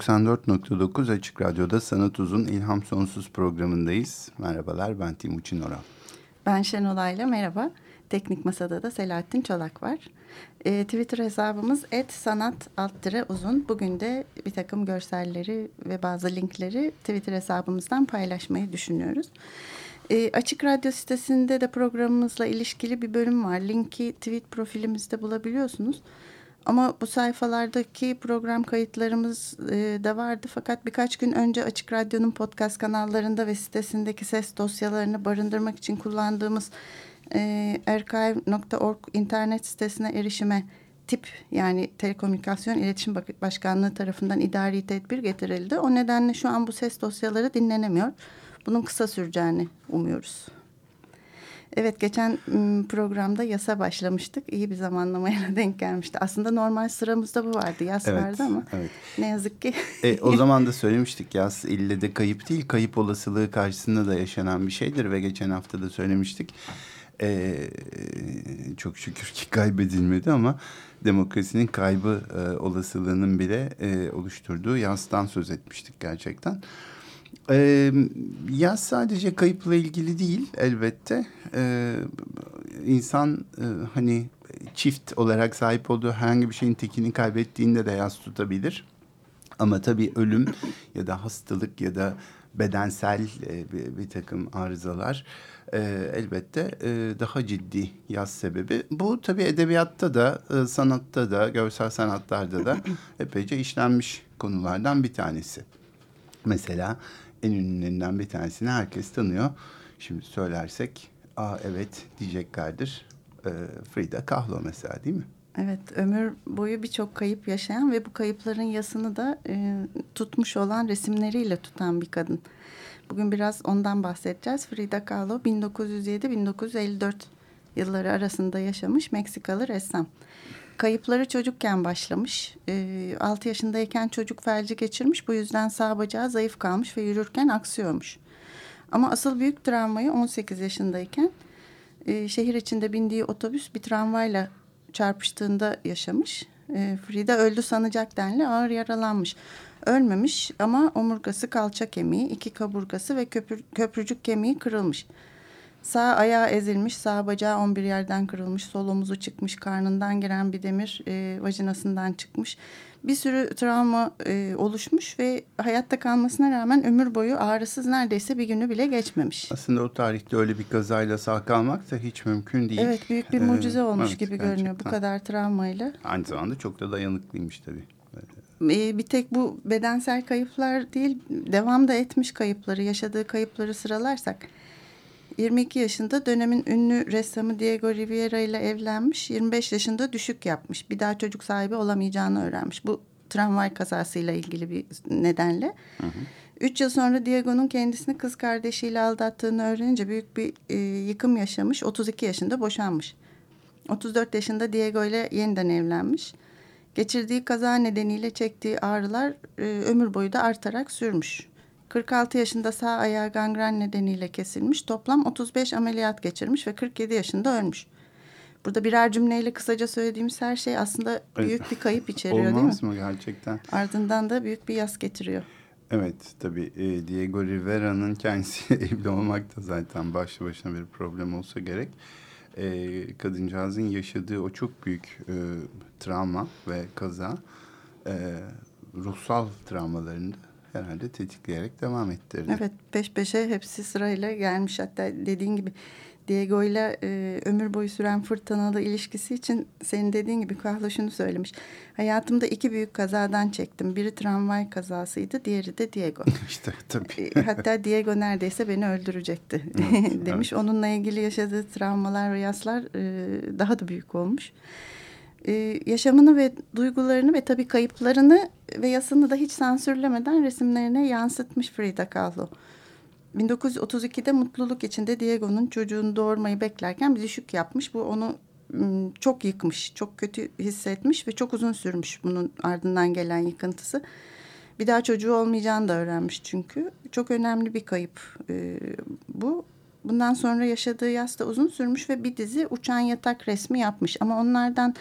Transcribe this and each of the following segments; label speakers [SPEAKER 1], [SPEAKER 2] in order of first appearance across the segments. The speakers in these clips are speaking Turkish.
[SPEAKER 1] 94.9 Açık Radyo'da Sanat Uzun İlham Sonsuz programındayız. Merhabalar ben Timuçin Oral.
[SPEAKER 2] Ben Şenolay'la merhaba. Teknik Masada da Selahattin Çolak var. E, Twitter hesabımız et sanat uzun. Bugün de bir takım görselleri ve bazı linkleri Twitter hesabımızdan paylaşmayı düşünüyoruz. E, Açık Radyo sitesinde de programımızla ilişkili bir bölüm var. Linki tweet profilimizde bulabiliyorsunuz. Ama bu sayfalardaki program kayıtlarımız e, da vardı. Fakat birkaç gün önce Açık Radyo'nun podcast kanallarında ve sitesindeki ses dosyalarını barındırmak için kullandığımız e, archive.org internet sitesine erişime tip yani Telekomünikasyon İletişim Başkanlığı tarafından idari tedbir getirildi. O nedenle şu an bu ses dosyaları dinlenemiyor. Bunun kısa süreceğini umuyoruz. Evet geçen programda yasa başlamıştık. İyi bir zamanlamaya denk gelmişti. Aslında normal sıramızda bu vardı. Yas evet, vardı ama evet. ne yazık ki.
[SPEAKER 1] E, o zaman da söylemiştik yas ille de kayıp değil. Kayıp olasılığı karşısında da yaşanan bir şeydir. Ve geçen hafta da söylemiştik. Ee, çok şükür ki kaybedilmedi ama demokrasinin kaybı e, olasılığının bile e, oluşturduğu yastan söz etmiştik gerçekten. Ee, ya sadece kayıpla ilgili değil elbette. Ee, insan e, hani çift olarak sahip olduğu herhangi bir şeyin tekini kaybettiğinde de yas tutabilir. Ama tabii ölüm ya da hastalık ya da bedensel e, bir, bir takım arızalar e, elbette e, daha ciddi yaz sebebi. Bu tabii edebiyatta da, e, sanatta da, görsel sanatlarda da epeyce işlenmiş konulardan bir tanesi. Mesela en ünlülerinden bir tanesini herkes tanıyor. Şimdi söylersek, aa evet diyeceklerdir. E, Frida Kahlo mesela değil mi?
[SPEAKER 2] Evet, ömür boyu birçok kayıp yaşayan ve bu kayıpların yasını da e, tutmuş olan resimleriyle tutan bir kadın. Bugün biraz ondan bahsedeceğiz. Frida Kahlo 1907-1954 yılları arasında yaşamış Meksikalı ressam. Kayıpları çocukken başlamış. E, 6 yaşındayken çocuk felci geçirmiş. Bu yüzden sağ bacağı zayıf kalmış ve yürürken aksıyormuş. Ama asıl büyük travmayı 18 yaşındayken e, şehir içinde bindiği otobüs bir tramvayla çarpıştığında yaşamış. E, Frida öldü sanacak denli ağır yaralanmış. Ölmemiş ama omurgası kalça kemiği, iki kaburgası ve köpür, köprücük kemiği kırılmış. Sağ ayağı ezilmiş, sağ bacağı 11 yerden kırılmış, sol omuzu çıkmış, karnından giren bir demir e, vajinasından çıkmış. Bir sürü travma e, oluşmuş ve hayatta kalmasına rağmen ömür boyu ağrısız neredeyse bir günü bile geçmemiş.
[SPEAKER 1] Aslında o tarihte öyle bir kazayla sağ kalmak da hiç mümkün değil.
[SPEAKER 2] Evet büyük bir mucize ee, olmuş evet, gibi gerçekten. görünüyor bu kadar travmayla.
[SPEAKER 1] Aynı zamanda çok da dayanıklıymış tabii.
[SPEAKER 2] Ee, bir tek bu bedensel kayıplar değil, devam da etmiş kayıpları, yaşadığı kayıpları sıralarsak 22 yaşında dönemin ünlü ressamı Diego Rivera ile evlenmiş. 25 yaşında düşük yapmış. Bir daha çocuk sahibi olamayacağını öğrenmiş. Bu tramvay kazasıyla ilgili bir nedenle. Hı hı. Üç yıl sonra Diego'nun kendisini kız kardeşiyle aldattığını öğrenince büyük bir e, yıkım yaşamış. 32 yaşında boşanmış. 34 yaşında Diego ile yeniden evlenmiş. Geçirdiği kaza nedeniyle çektiği ağrılar e, ömür boyu da artarak sürmüş. 46 yaşında sağ ayağı gangren nedeniyle kesilmiş. Toplam 35 ameliyat geçirmiş ve 47 yaşında ölmüş. Burada birer cümleyle kısaca söylediğimiz her şey aslında büyük bir kayıp içeriyor değil mi?
[SPEAKER 1] Olmaz mı gerçekten?
[SPEAKER 2] Ardından da büyük bir yas getiriyor.
[SPEAKER 1] Evet tabii e, Diego Rivera'nın kendisi evli olmak da zaten başlı başına bir problem olsa gerek. E, kadıncağızın yaşadığı o çok büyük e, travma ve kaza e, ruhsal travmalarını herhalde tetikleyerek devam ettirdi.
[SPEAKER 2] Evet peş peşe hepsi sırayla gelmiş hatta dediğin gibi Diego ile e, ömür boyu süren fırtınalı ilişkisi için senin dediğin gibi Kahlo şunu söylemiş. Hayatımda iki büyük kazadan çektim. Biri tramvay kazasıydı, diğeri de Diego.
[SPEAKER 1] İşte tabii.
[SPEAKER 2] E, hatta Diego neredeyse beni öldürecekti demiş. Evet. Onunla ilgili yaşadığı travmalar ve yaslar e, daha da büyük olmuş. Ee, yaşamını ve duygularını ve tabii kayıplarını ve yasını da hiç sansürlemeden resimlerine yansıtmış Frida Kahlo. 1932'de mutluluk içinde Diego'nun çocuğunu doğurmayı beklerken bir düşük yapmış. Bu onu çok yıkmış, çok kötü hissetmiş ve çok uzun sürmüş bunun ardından gelen yıkıntısı. Bir daha çocuğu olmayacağını da öğrenmiş çünkü. Çok önemli bir kayıp e, bu. Bundan sonra yaşadığı yas da uzun sürmüş ve bir dizi uçan yatak resmi yapmış. Ama onlardan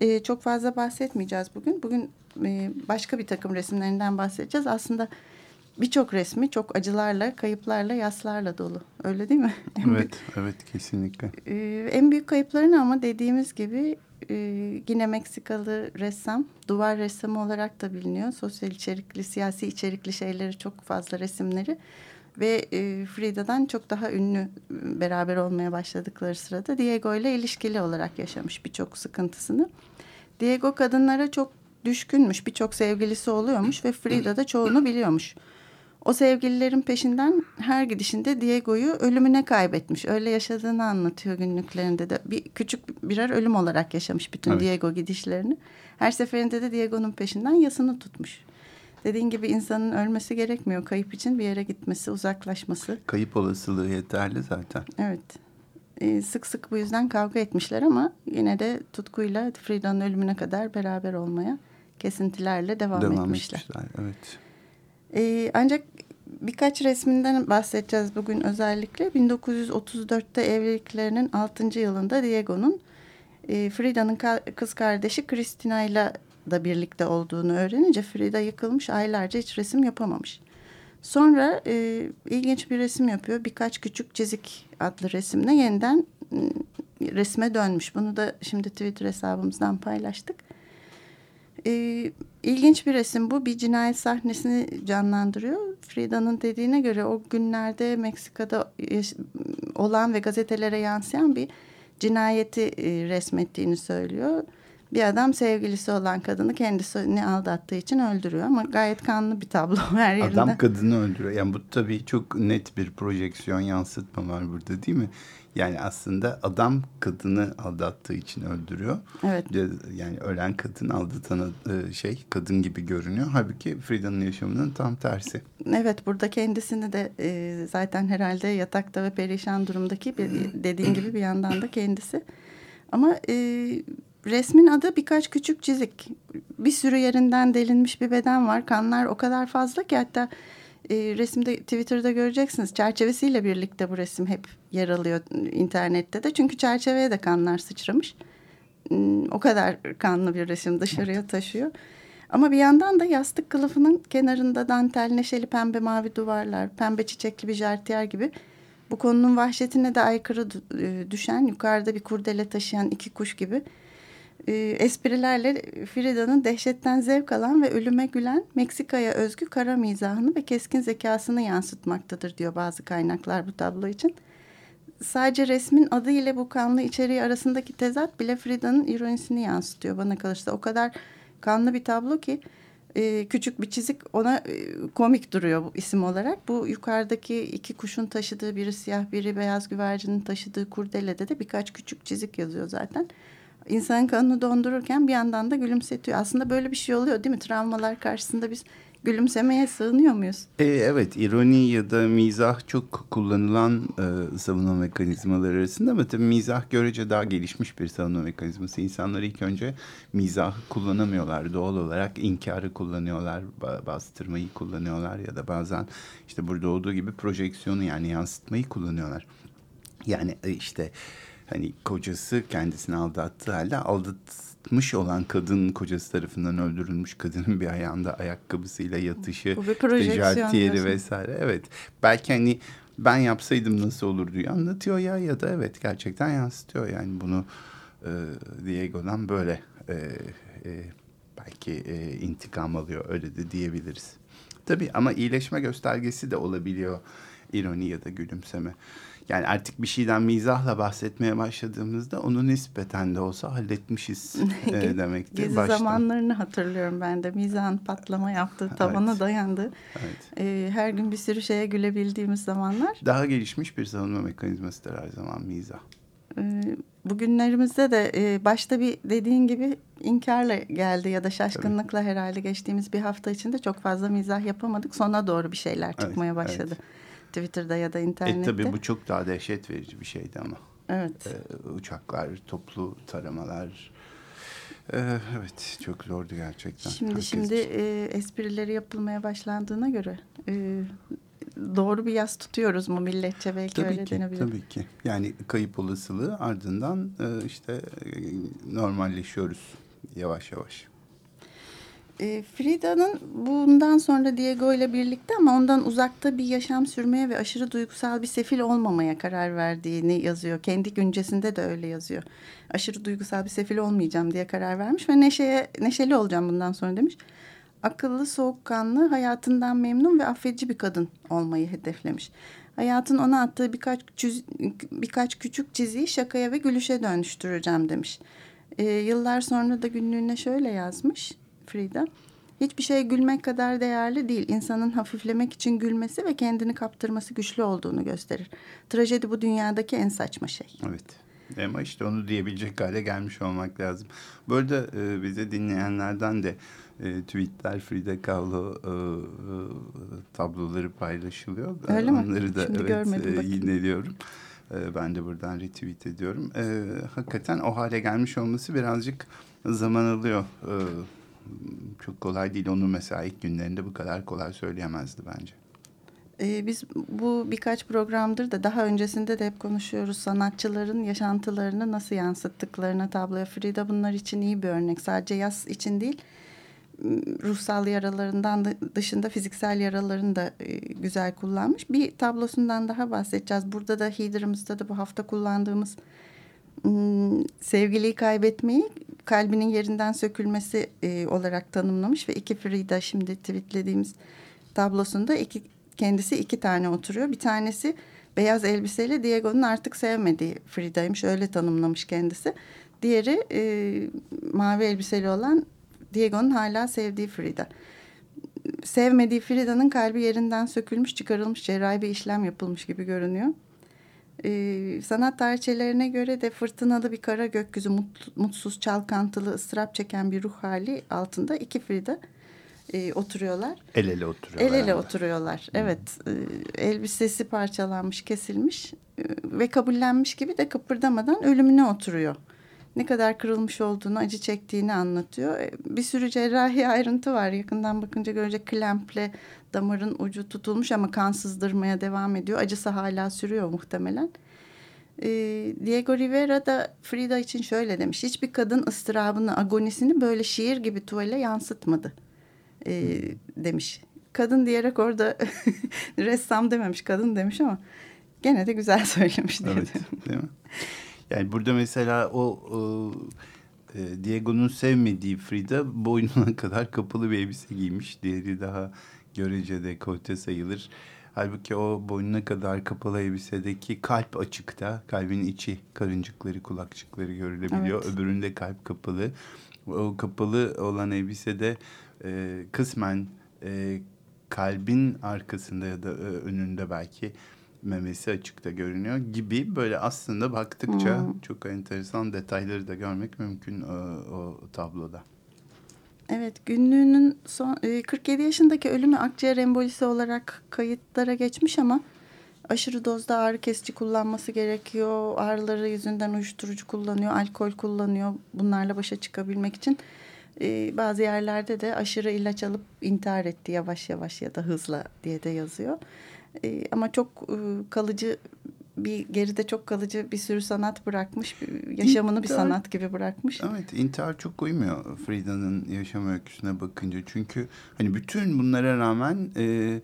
[SPEAKER 2] e, çok fazla bahsetmeyeceğiz bugün. Bugün e, başka bir takım resimlerinden bahsedeceğiz. Aslında birçok resmi çok acılarla, kayıplarla, yaslarla dolu. Öyle değil mi?
[SPEAKER 1] evet, evet kesinlikle.
[SPEAKER 2] Ee, en büyük kayıplarını ama dediğimiz gibi e, yine Meksikalı ressam, duvar ressamı olarak da biliniyor. Sosyal içerikli, siyasi içerikli şeyleri çok fazla resimleri. Ve e, Frida'dan çok daha ünlü e, beraber olmaya başladıkları sırada Diego ile ilişkili olarak yaşamış birçok sıkıntısını. Diego kadınlara çok düşkünmüş, birçok sevgilisi oluyormuş ve Frida da çoğunu biliyormuş. O sevgililerin peşinden her gidişinde Diego'yu ölümüne kaybetmiş. Öyle yaşadığını anlatıyor günlüklerinde de. Bir küçük birer ölüm olarak yaşamış bütün evet. Diego gidişlerini. Her seferinde de Diego'nun peşinden yasını tutmuş. Dediğin gibi insanın ölmesi gerekmiyor. Kayıp için bir yere gitmesi, uzaklaşması.
[SPEAKER 1] Kayıp olasılığı yeterli zaten.
[SPEAKER 2] Evet. Ee, sık sık bu yüzden kavga etmişler ama yine de tutkuyla Frida'nın ölümüne kadar beraber olmaya kesintilerle devam, devam etmişler. etmişler.
[SPEAKER 1] Evet.
[SPEAKER 2] Ee, ancak birkaç resminden bahsedeceğiz bugün özellikle. 1934'te evliliklerinin 6. yılında Diego'nun e, Frida'nın kız kardeşi Christina ile da birlikte olduğunu öğrenince Frida yıkılmış aylarca hiç resim yapamamış. Sonra e, ilginç bir resim yapıyor. Birkaç küçük çizik adlı resimle yeniden e, resme dönmüş. Bunu da şimdi Twitter hesabımızdan paylaştık. E, ilginç bir resim bu. Bir cinayet sahnesini canlandırıyor. Frida'nın dediğine göre o günlerde Meksika'da olan ve gazetelere yansıyan bir cinayeti e, resmettiğini söylüyor. Bir adam sevgilisi olan kadını kendisini aldattığı için öldürüyor ama gayet kanlı bir tablo her yerinde.
[SPEAKER 1] Adam kadını öldürüyor. Yani bu tabii çok net bir projeksiyon yansıtma var burada değil mi? Yani aslında adam kadını aldattığı için öldürüyor.
[SPEAKER 2] Evet.
[SPEAKER 1] Yani ölen kadın aldatan e, şey kadın gibi görünüyor. Halbuki Frida'nın yaşamının tam tersi.
[SPEAKER 2] Evet burada kendisini de e, zaten herhalde yatakta ve perişan durumdaki bir, dediğin gibi bir yandan da kendisi. Ama e, resmin adı birkaç küçük çizik. Bir sürü yerinden delinmiş bir beden var. Kanlar o kadar fazla ki hatta e, resimde Twitter'da göreceksiniz. Çerçevesiyle birlikte bu resim hep yer alıyor internette de. Çünkü çerçeveye de kanlar sıçramış. Hmm, o kadar kanlı bir resim dışarıya taşıyor. Ama bir yandan da yastık kılıfının kenarında dantel, neşeli pembe mavi duvarlar, pembe çiçekli bir jartiyer gibi bu konunun vahşetine de aykırı e, düşen, yukarıda bir kurdele taşıyan iki kuş gibi e, esprilerle Frida'nın dehşetten zevk alan ve ölüme gülen Meksika'ya özgü kara mizahını ve keskin zekasını yansıtmaktadır diyor bazı kaynaklar bu tablo için. Sadece resmin adı ile bu kanlı içeriği arasındaki tezat bile Frida'nın ironisini yansıtıyor bana kalırsa. O kadar kanlı bir tablo ki e, küçük bir çizik ona e, komik duruyor bu isim olarak. Bu yukarıdaki iki kuşun taşıdığı biri siyah biri beyaz güvercinin taşıdığı kurdelede de birkaç küçük çizik yazıyor zaten insanın kanını dondururken bir yandan da gülümsetiyor. Aslında böyle bir şey oluyor değil mi? Travmalar karşısında biz gülümsemeye sığınıyor muyuz?
[SPEAKER 1] E, evet, ironi ya da mizah çok kullanılan e, savunma mekanizmaları arasında ama tabii mizah görece daha gelişmiş bir savunma mekanizması. İnsanlar ilk önce mizahı kullanamıyorlar. Doğal olarak inkarı kullanıyorlar, bastırmayı kullanıyorlar ya da bazen işte burada olduğu gibi projeksiyonu yani yansıtmayı kullanıyorlar. Yani e, işte hani kocası kendisini aldattığı halde aldatmış olan kadın kocası tarafından öldürülmüş kadının bir ayağında ayakkabısıyla yatışı,
[SPEAKER 2] işte
[SPEAKER 1] vesaire. Evet. Belki hani ben yapsaydım nasıl olur diyor anlatıyor ya ya da evet gerçekten yansıtıyor yani bunu e, Diego'dan böyle e, e, belki e, intikam alıyor öyle de diyebiliriz. Tabii ama iyileşme göstergesi de olabiliyor ironi ya da gülümseme. Yani artık bir şeyden mizahla bahsetmeye başladığımızda onu nispeten de olsa halletmişiz e, demektir.
[SPEAKER 2] Gezi baştan. zamanlarını hatırlıyorum ben de. Mizahın patlama yaptığı, tavana evet. dayandı. Evet. E, her gün bir sürü şeye gülebildiğimiz zamanlar.
[SPEAKER 1] Daha gelişmiş bir savunma mekanizmasıdır her zaman mizah.
[SPEAKER 2] E, bugünlerimizde de e, başta bir dediğin gibi inkarla geldi ya da şaşkınlıkla Tabii. herhalde geçtiğimiz bir hafta içinde çok fazla mizah yapamadık. Sona doğru bir şeyler çıkmaya evet, başladı. Evet. Twitter'da ya da internette.
[SPEAKER 1] E, tabii bu çok daha dehşet verici bir şeydi ama.
[SPEAKER 2] Evet.
[SPEAKER 1] Ee, uçaklar, toplu taramalar. Ee, evet çok zordu gerçekten.
[SPEAKER 2] Şimdi Herkes şimdi e, esprileri yapılmaya başlandığına göre e, doğru bir yaz tutuyoruz mu milletçe belki
[SPEAKER 1] tabii
[SPEAKER 2] öyle
[SPEAKER 1] ki,
[SPEAKER 2] denebilir.
[SPEAKER 1] Tabii ki. Yani kayıp olasılığı ardından e, işte e, normalleşiyoruz yavaş yavaş.
[SPEAKER 2] E, Frida'nın bundan sonra Diego ile birlikte ama ondan uzakta bir yaşam sürmeye ve aşırı duygusal bir sefil olmamaya karar verdiğini yazıyor. Kendi güncesinde de öyle yazıyor. Aşırı duygusal bir sefil olmayacağım diye karar vermiş ve neşeye, neşeli olacağım bundan sonra demiş. Akıllı, soğukkanlı, hayatından memnun ve affedici bir kadın olmayı hedeflemiş. Hayatın ona attığı birkaç, çiz, birkaç küçük çiziyi şakaya ve gülüşe dönüştüreceğim demiş. E, yıllar sonra da günlüğüne şöyle yazmış Frida. Hiçbir şey gülmek kadar değerli değil. İnsanın hafiflemek için gülmesi ve kendini kaptırması güçlü olduğunu gösterir. Trajedi bu dünyadaki en saçma şey.
[SPEAKER 1] Evet. Ama işte onu diyebilecek hale gelmiş olmak lazım. Bu arada e, bize dinleyenlerden de e, tweetler Frida Kahlo e, e, tabloları paylaşılıyor.
[SPEAKER 2] Öyle mi?
[SPEAKER 1] Onları da Şimdi evet, e, yineliyorum. E, ben de buradan retweet ediyorum. E, hakikaten o hale gelmiş olması birazcık zaman alıyor. E, çok kolay değil. Onu mesela ilk günlerinde bu kadar kolay söyleyemezdi bence.
[SPEAKER 2] Ee, biz bu birkaç programdır da daha öncesinde de hep konuşuyoruz. Sanatçıların yaşantılarını nasıl yansıttıklarına tabloya. Frida bunlar için iyi bir örnek. Sadece yaz için değil ruhsal yaralarından dışında fiziksel yaralarını da e, güzel kullanmış. Bir tablosundan daha bahsedeceğiz. Burada da Heather'ımızda da bu hafta kullandığımız sevgiliyi kaybetmeyi kalbinin yerinden sökülmesi e, olarak tanımlamış ve iki Frida şimdi tweetlediğimiz tablosunda iki kendisi iki tane oturuyor. Bir tanesi beyaz elbiseyle Diego'nun artık sevmediği Frida'ymış öyle tanımlamış kendisi. Diğeri e, mavi elbiseli olan Diego'nun hala sevdiği Frida. Sevmediği Frida'nın kalbi yerinden sökülmüş, çıkarılmış, cerrahi bir işlem yapılmış gibi görünüyor. Ee, sanat tarihçilerine göre de fırtınalı bir kara gökyüzü, mut, mutsuz, çalkantılı, ıstırap çeken bir ruh hali altında iki Frida e, oturuyorlar.
[SPEAKER 1] El ele oturuyorlar.
[SPEAKER 2] El ele yani. oturuyorlar. Hmm. Evet. E, elbisesi parçalanmış, kesilmiş e, ve kabullenmiş gibi de kıpırdamadan ölümüne oturuyor ne kadar kırılmış olduğunu, acı çektiğini anlatıyor. E, bir sürü cerrahi ayrıntı var. Yakından bakınca görecek klemple damarın ucu tutulmuş ama kan sızdırmaya devam ediyor. Acısı hala sürüyor muhtemelen. E, Diego Rivera da Frida için şöyle demiş. Hiçbir kadın ıstırabını, agonisini böyle şiir gibi tuvale yansıtmadı e, demiş. Kadın diyerek orada ressam dememiş, kadın demiş ama gene de güzel söylemiş diye.
[SPEAKER 1] Evet, değil mi? Yani burada mesela o, o e, Diego'nun sevmediği Frida boynuna kadar kapalı bir elbise giymiş. Diğeri daha görece dekolte sayılır. Halbuki o boynuna kadar kapalı elbisedeki kalp açıkta. Kalbin içi karıncıkları, kulakçıkları görülebiliyor. Evet. Öbüründe kalp kapalı. O kapalı olan elbisede e, kısmen e, kalbin arkasında ya da e, önünde belki memesi açıkta görünüyor gibi böyle aslında baktıkça hmm. çok enteresan detayları da görmek mümkün o, o tabloda.
[SPEAKER 2] Evet günlüğünün son 47 e, yaşındaki ölümü akciğer embolisi olarak kayıtlara geçmiş ama aşırı dozda ağrı kesici kullanması gerekiyor. Ağrıları yüzünden uyuşturucu kullanıyor, alkol kullanıyor bunlarla başa çıkabilmek için. Ee, bazı yerlerde de aşırı ilaç alıp intihar etti yavaş yavaş ya da hızla diye de yazıyor. E, ama çok e, kalıcı bir geride çok kalıcı bir sürü sanat bırakmış. Yaşamını intihar, bir sanat gibi bırakmış.
[SPEAKER 1] Evet intihar çok uymuyor Frida'nın yaşam öyküsüne bakınca. Çünkü hani bütün bunlara rağmen e,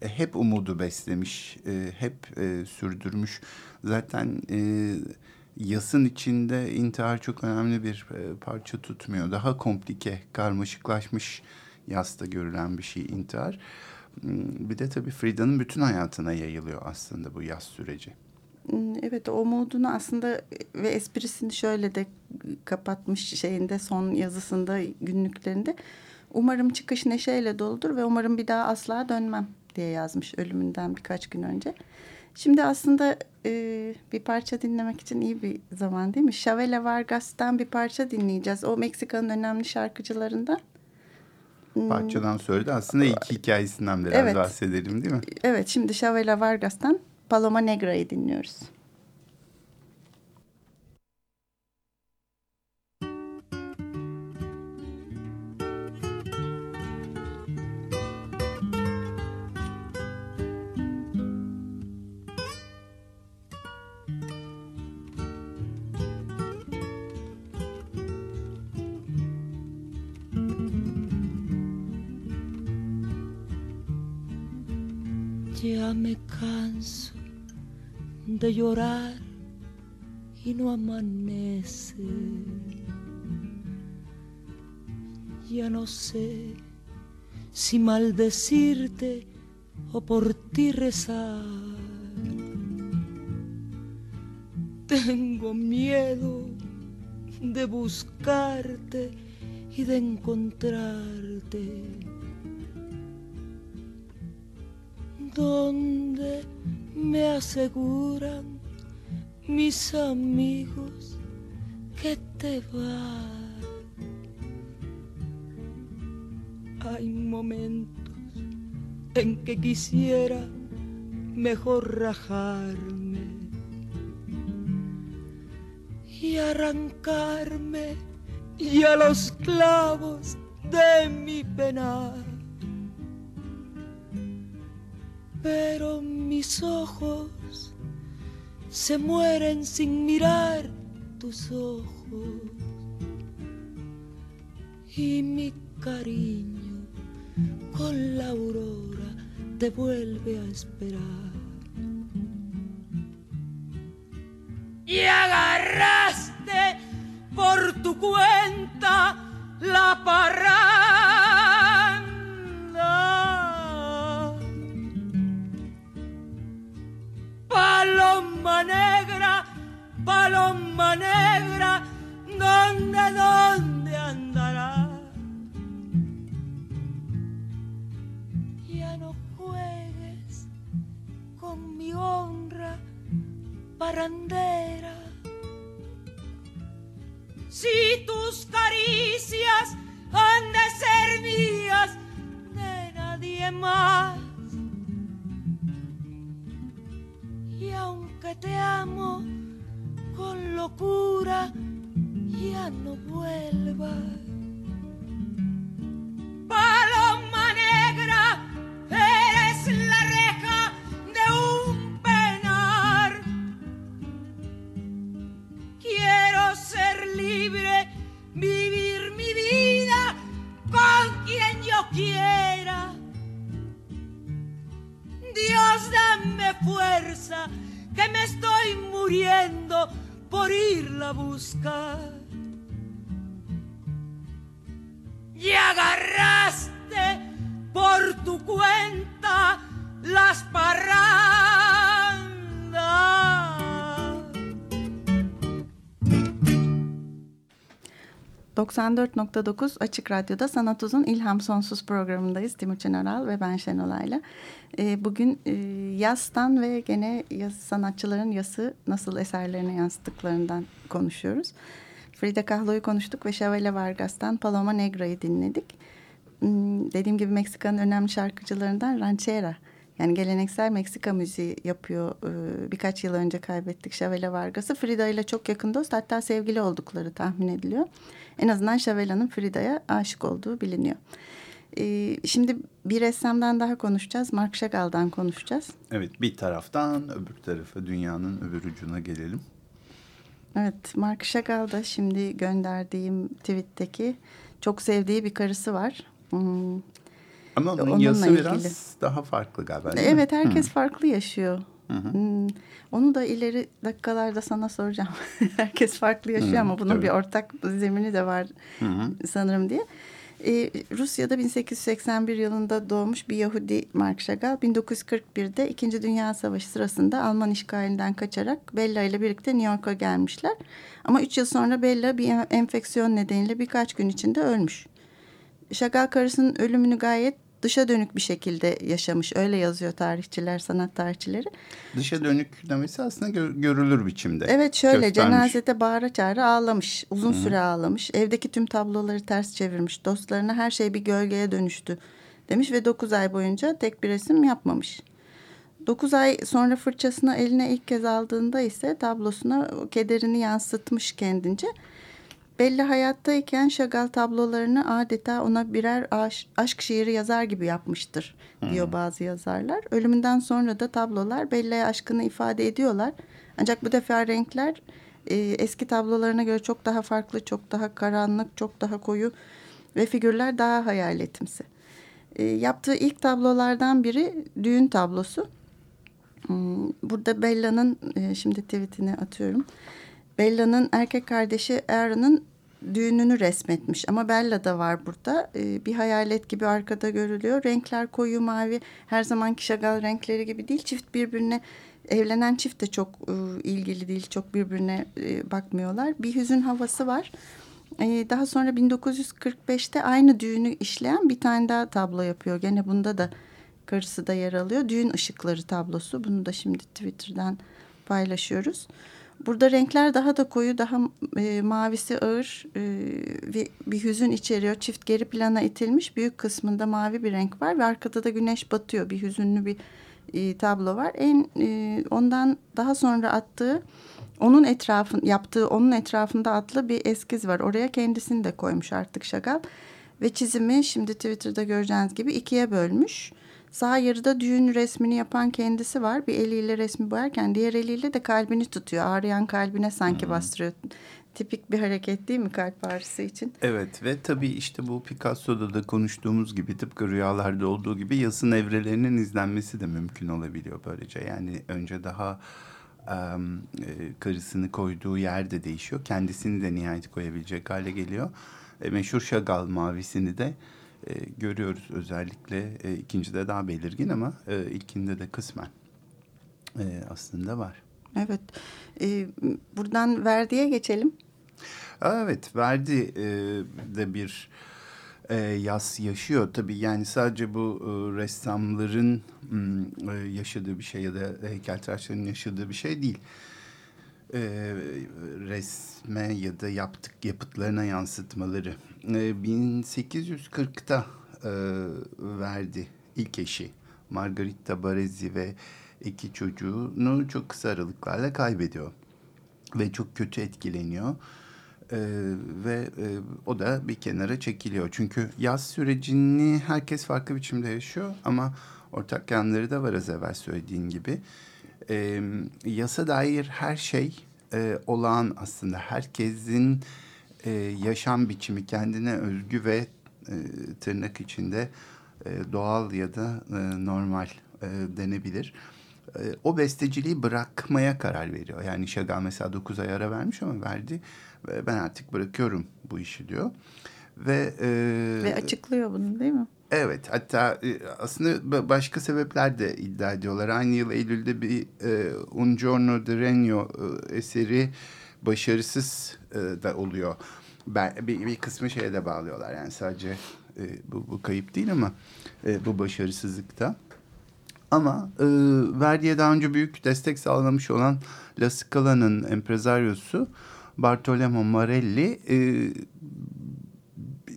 [SPEAKER 1] hep umudu beslemiş, e, hep e, sürdürmüş. Zaten e, yasın içinde intihar çok önemli bir e, parça tutmuyor. Daha komplike, karmaşıklaşmış yasta görülen bir şey intihar. Hmm, bir de tabii Frida'nın bütün hayatına yayılıyor aslında bu yaz süreci.
[SPEAKER 2] Hmm, evet o modunu aslında ve esprisini şöyle de kapatmış şeyinde son yazısında günlüklerinde. Umarım çıkış neşeyle doludur ve umarım bir daha asla dönmem diye yazmış ölümünden birkaç gün önce. Şimdi aslında e, bir parça dinlemek için iyi bir zaman değil mi? Chavela Vargas'tan bir parça dinleyeceğiz. O Meksika'nın önemli şarkıcılarından.
[SPEAKER 1] Hmm. Parçadan da aslında ilk hikayesinden biraz evet. bahsedelim değil mi?
[SPEAKER 2] Evet şimdi Chavela Vargas'tan Paloma Negra'yı dinliyoruz.
[SPEAKER 3] Ya me canso de llorar y no amanece. Ya no sé si maldecirte o por ti rezar. Tengo miedo de buscarte y de encontrarte donde me aseguran mis amigos que te va. Hay momentos en que quisiera mejor rajarme y arrancarme y a los clavos de mi penar pero mis ojos se mueren sin mirar tus ojos y mi cariño con la aurora te vuelve a esperar. Y agarraste por tu cuenta la parada paloma negra, paloma negra, ¿dónde, dónde andará? Ya no juegues con mi honra, parandera. Si tus caricias han de ser mías, de nadie más te amo con locura, ya no vuelvas. Paloma negra, eres la reja de un penar. Quiero ser libre, vivir mi vida con quien yo quiera. Dios, dame fuerza que me estoy muriendo por irla a buscar. Y agarraste por tu cuenta las parrandas.
[SPEAKER 2] 94.9 Açık Radyo'da Sanat Uzun İlham Sonsuz programındayız. Timuçin Aral ve ben Şenolay'la. E, bugün e, yastan ve gene sanatçıların yası nasıl eserlerine yansıttıklarından konuşuyoruz. Frida Kahlo'yu konuştuk ve Chavela Vargas'tan Paloma Negra'yı dinledik. Hmm, dediğim gibi Meksika'nın önemli şarkıcılarından Ranchera. Yani geleneksel Meksika müziği yapıyor. Ee, birkaç yıl önce kaybettik Chavela Vargas'ı. Frida ile çok yakın dost hatta sevgili oldukları tahmin ediliyor. En azından Chavela'nın Frida'ya aşık olduğu biliniyor. Ee, şimdi bir ressamdan daha konuşacağız. Mark Chagall'dan konuşacağız.
[SPEAKER 1] Evet bir taraftan öbür tarafa dünyanın öbür ucuna gelelim.
[SPEAKER 2] Evet Mark Chagall da şimdi gönderdiğim tweetteki çok sevdiği bir karısı var. Hmm.
[SPEAKER 1] Ama onun Onunla yazısı ilgili. biraz daha farklı galiba değil
[SPEAKER 2] Evet mi? herkes Hı. farklı yaşıyor. Hı hı. Hmm. Onu da ileri dakikalarda sana soracağım. Herkes farklı yaşıyor hı, ama bunun tabii. bir ortak zemini de var hı hı. sanırım diye. Ee, Rusya'da 1881 yılında doğmuş bir Yahudi Mark Chagall 1941'de İkinci Dünya Savaşı sırasında Alman işgalinden kaçarak Bella ile birlikte New York'a gelmişler. Ama üç yıl sonra Bella bir enfeksiyon nedeniyle birkaç gün içinde ölmüş. Chagall karısının ölümünü gayet dışa dönük bir şekilde yaşamış. Öyle yazıyor tarihçiler, sanat tarihçileri.
[SPEAKER 1] Dışa dönük demesi aslında gör, görülür biçimde.
[SPEAKER 2] Evet şöyle
[SPEAKER 1] göstermiş.
[SPEAKER 2] cenazede bağıra çağıra ağlamış. Uzun süre ağlamış. Evdeki tüm tabloları ters çevirmiş. Dostlarına her şey bir gölgeye dönüştü demiş ve 9 ay boyunca tek bir resim yapmamış. 9 ay sonra fırçasını eline ilk kez aldığında ise tablosuna kederini yansıtmış kendince. Belli hayattayken Şagal tablolarını adeta ona birer aş- aşk şiiri yazar gibi yapmıştır diyor bazı yazarlar. Ölümünden sonra da tablolar Bella'ya aşkını ifade ediyorlar. Ancak bu defa renkler e, eski tablolarına göre çok daha farklı, çok daha karanlık, çok daha koyu ve figürler daha hayaletimsi. E, yaptığı ilk tablolardan biri düğün tablosu. Hmm, Burada Bella'nın e, şimdi tweetini atıyorum. Bella'nın erkek kardeşi Aaron'ın düğününü resmetmiş ama Bella da var burada. E, bir hayalet gibi arkada görülüyor. Renkler koyu mavi. Her zamanki Chagall renkleri gibi değil. Çift birbirine evlenen çift de çok e, ilgili değil. Çok birbirine e, bakmıyorlar. Bir hüzün havası var. E, daha sonra 1945'te aynı düğünü işleyen bir tane daha tablo yapıyor. Gene bunda da karısı da yer alıyor. Düğün ışıkları tablosu. Bunu da şimdi Twitter'dan paylaşıyoruz. Burada renkler daha da koyu, daha e, mavisi ağır e, ve bir hüzün içeriyor. Çift geri plana itilmiş. Büyük kısmında mavi bir renk var ve arkada da güneş batıyor. Bir hüzünlü bir e, tablo var. En e, ondan daha sonra attığı onun etrafın yaptığı onun etrafında atlı bir eskiz var. Oraya kendisini de koymuş artık Şagal. Ve çizimi şimdi Twitter'da göreceğiniz gibi ikiye bölmüş. Sağ yarıda düğün resmini yapan kendisi var. Bir eliyle resmi boyarken diğer eliyle de kalbini tutuyor. Ağrıyan kalbine sanki bastırıyor. Tipik bir hareket değil mi kalp ağrısı için?
[SPEAKER 1] Evet ve tabii işte bu Picasso'da da konuştuğumuz gibi tıpkı rüyalarda olduğu gibi yasın evrelerinin izlenmesi de mümkün olabiliyor böylece. Yani önce daha e, karısını koyduğu yer de değişiyor. Kendisini de nihayet koyabilecek hale geliyor. E, meşhur Chagall mavisini de e, görüyoruz özellikle e, ikincide daha belirgin ama e, ilkinde de kısmen e, aslında var.
[SPEAKER 2] Evet. Ee, buradan Verdi'ye geçelim.
[SPEAKER 1] Evet, Verdi e, de bir e, yaz yaşıyor tabii. Yani sadece bu e, ressamların e, yaşadığı bir şey ya da heykeltıraşların yaşadığı bir şey değil. E, resme ya da yaptık yapıtlarına yansıtmaları. E, 1840'ta e, Verdi ilk eşi Margarita Baresi ve iki çocuğunu çok kısa aralıklarla kaybediyor ve çok kötü etkileniyor. Ee, ve e, o da bir kenara çekiliyor. Çünkü yaz sürecini herkes farklı biçimde yaşıyor ama ortak yanları da var az evvel söylediğin gibi. Ee, yasa dair her şey e, olağan aslında. Herkesin e, yaşam biçimi kendine özgü ve e, tırnak içinde e, doğal ya da e, normal e, denebilir. E, o besteciliği bırakmaya karar veriyor. Yani Şagal mesela 9 ay ara vermiş ama verdi. Ve ben artık bırakıyorum bu işi diyor. Ve, e,
[SPEAKER 2] Ve açıklıyor bunu değil mi?
[SPEAKER 1] Evet hatta e, aslında ba- başka sebepler de iddia ediyorlar. Aynı yıl Eylül'de bir e, Un Giorno di Regno e, eseri başarısız e, da oluyor. Ben, bir, bir kısmı şeye de bağlıyorlar yani sadece e, bu, bu kayıp değil ama e, bu başarısızlıkta. Ama e, Verdi'ye daha önce büyük destek sağlamış olan La Scala'nın empresaryosu Bartolomeo Marelli e,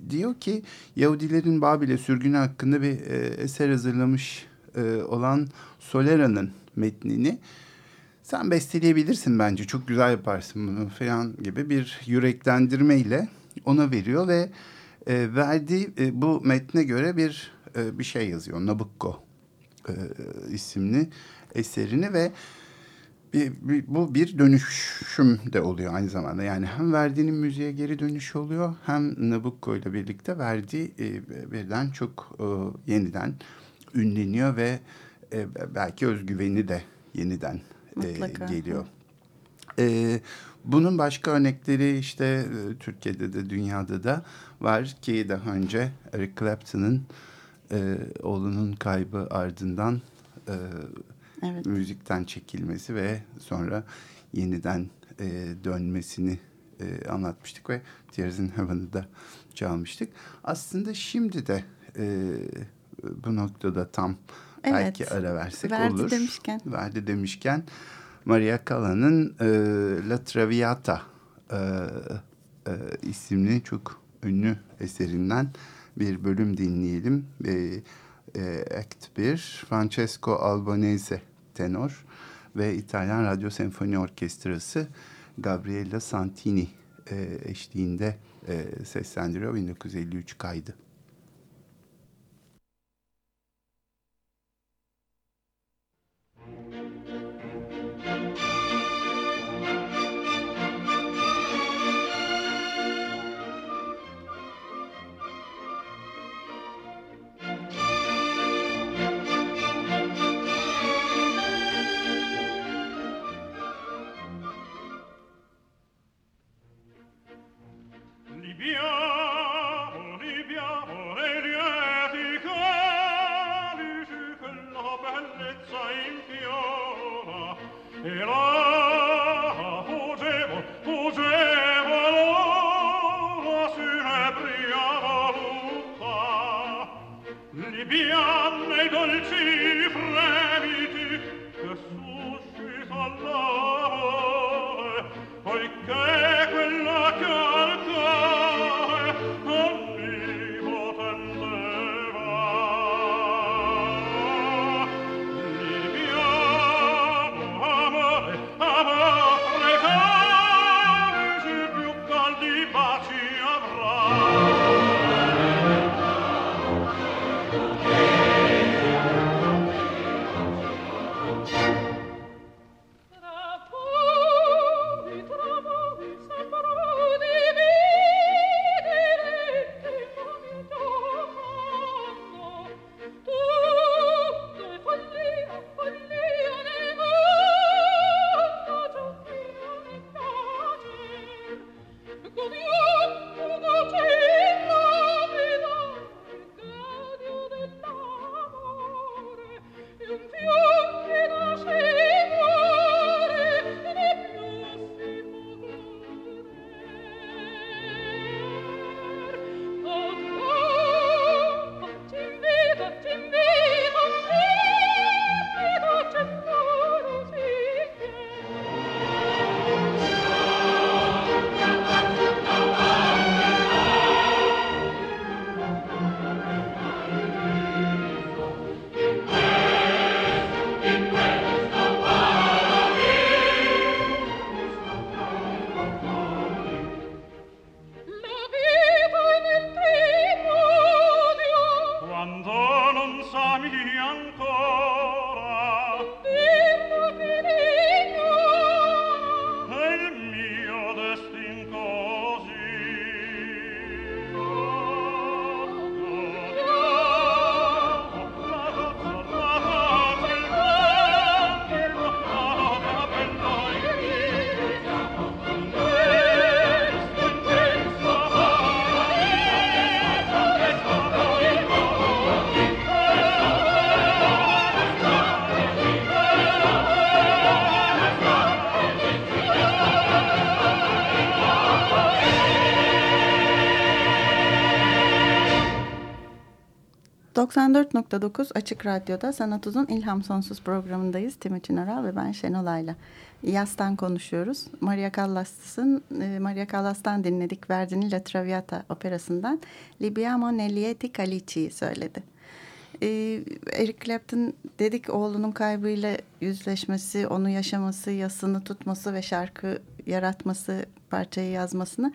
[SPEAKER 1] diyor ki Yahudilerin Babil'e sürgünü hakkında bir e, eser hazırlamış e, olan Solera'nın metnini. Sen besteleyebilirsin bence çok güzel yaparsın bunu falan gibi bir yüreklendirmeyle ona veriyor ve e, verdiği e, bu metne göre bir e, bir şey yazıyor. Nabucco e, isimli eserini ve bir, bir, bu bir dönüşüm de oluyor aynı zamanda. Yani hem Verdi'nin müziğe geri dönüşü oluyor hem Nabucco ile birlikte Verdi e, birden çok e, yeniden ünleniyor ve e, belki özgüveni de yeniden e, geliyor. E, bunun başka örnekleri işte e, Türkiye'de de dünyada da var ki daha önce Eric Clapton'ın e, oğlunun kaybı ardından e,
[SPEAKER 2] Evet.
[SPEAKER 1] müzikten çekilmesi ve sonra yeniden e, dönmesini e, anlatmıştık ve Tears in Heaven'ı da çalmıştık. Aslında şimdi de e, bu noktada tam
[SPEAKER 2] Evet.
[SPEAKER 1] belki ara versek
[SPEAKER 2] Verdi
[SPEAKER 1] olur.
[SPEAKER 2] demişken.
[SPEAKER 1] Verdi demişken Maria Calla'nın e, La Traviata e, e, isimli çok ünlü eserinden bir bölüm dinleyelim. E, e, Act 1 Francesco Albanese tenor ve İtalyan Radyo Senfoni Orkestrası Gabriella Santini e, eşliğinde e, seslendiriyor 1953 kaydı.
[SPEAKER 2] ...94.9 Açık Radyo'da Sanat Uzun İlham Sonsuz programındayız. Timuçin Oral ve ben Şenol Ayla. Yas'tan konuşuyoruz. Maria Callas'ın e, Maria Callas'tan dinledik. Verdi'nin La Traviata operasından Libiamo Nellieti Calici söyledi. E, Eric Clapton dedik oğlunun kaybıyla yüzleşmesi, onu yaşaması, yasını tutması ve şarkı yaratması, parçayı yazmasını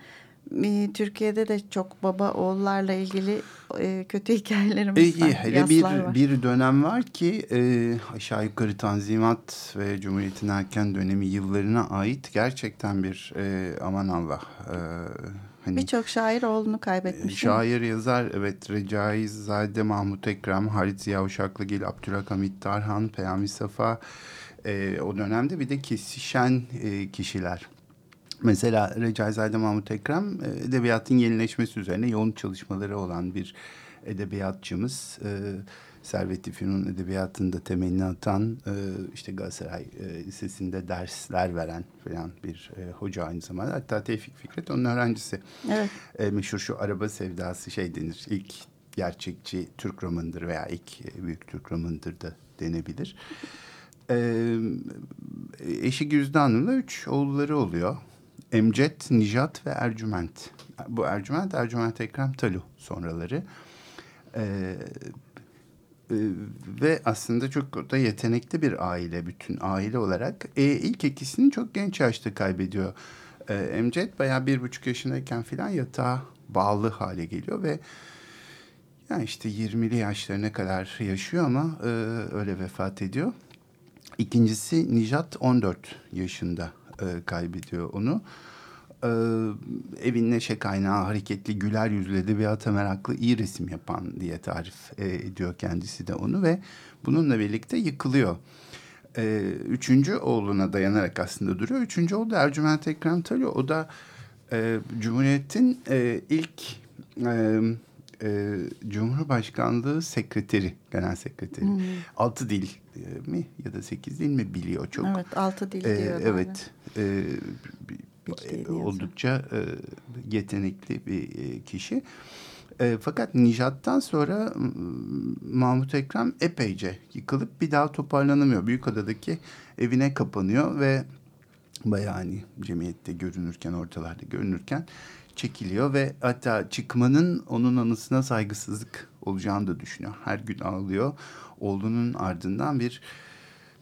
[SPEAKER 2] e, Türkiye'de de çok baba oğullarla ilgili e, kötü hikayelerimiz var.
[SPEAKER 1] E, hele bir,
[SPEAKER 2] var.
[SPEAKER 1] bir dönem var ki e, aşağı yukarı Tanzimat ve Cumhuriyet'in erken dönemi yıllarına ait gerçekten bir e, aman Allah. E, hani,
[SPEAKER 2] Birçok şair oğlunu kaybetmiş.
[SPEAKER 1] Şair yazar evet Recai Zade Mahmut Ekrem, Halit Ziya Uşaklıgil, Abdülhakamit Tarhan, Peyami Safa e, o dönemde bir de kesişen e, kişiler. Mesela Recaizade Mahmut Ekrem e, edebiyatın yenileşmesi üzerine yoğun çalışmaları olan bir edebiyatçımız. E, Servet-i Fünun edebiyatında temelini atan e, işte Galatasaray e, Lisesi'nde dersler veren falan bir e, hoca aynı zamanda. Hatta Tevfik Fikret onun öğrencisi.
[SPEAKER 2] Evet.
[SPEAKER 1] E, meşhur şu araba sevdası şey denir. İlk gerçekçi Türk romanıdır veya ilk e, büyük Türk romanıdır da denebilir. Ee, eşi Güzde Hanım'la üç oğulları oluyor. Emcet, Nijat ve Ercüment. Bu Ercüment, Ercüment Ekrem Talu sonraları. Ee, e, ve aslında çok da yetenekli bir aile bütün aile olarak. E, ilk ikisini çok genç yaşta kaybediyor. E, Emcet bayağı bir buçuk yaşındayken filan yatağa bağlı hale geliyor ve yani işte 20'li yaşlarına kadar yaşıyor ama e, öyle vefat ediyor. İkincisi Nijat 14 yaşında e, kaybediyor onu. E, evin neşe kaynağı, hareketli, güler yüzlü, edebiyata meraklı, iyi resim yapan diye tarif e, ediyor kendisi de onu ve bununla birlikte yıkılıyor. E, üçüncü oğluna dayanarak aslında duruyor. Üçüncü oğlu da Ercüment Ekrem Talu. O da e, Cumhuriyet'in e, ilk e, e, Cumhurbaşkanlığı sekreteri, genel sekreteri.
[SPEAKER 2] Hmm.
[SPEAKER 1] Altı dil e, mi ya da sekiz dil mi biliyor çok.
[SPEAKER 2] Evet altı dil
[SPEAKER 1] Ee,
[SPEAKER 2] diyor.
[SPEAKER 1] evet. E,
[SPEAKER 2] yazıyor.
[SPEAKER 1] oldukça e, yetenekli bir e, kişi. E, fakat Nijat'tan sonra Mahmut Ekrem epeyce yıkılıp bir daha toparlanamıyor. Büyükada'daki evine kapanıyor ve bayağı hani cemiyette görünürken, ortalarda görünürken çekiliyor ve hatta çıkmanın onun anısına saygısızlık olacağını da düşünüyor. Her gün ağlıyor. Oğlunun ardından bir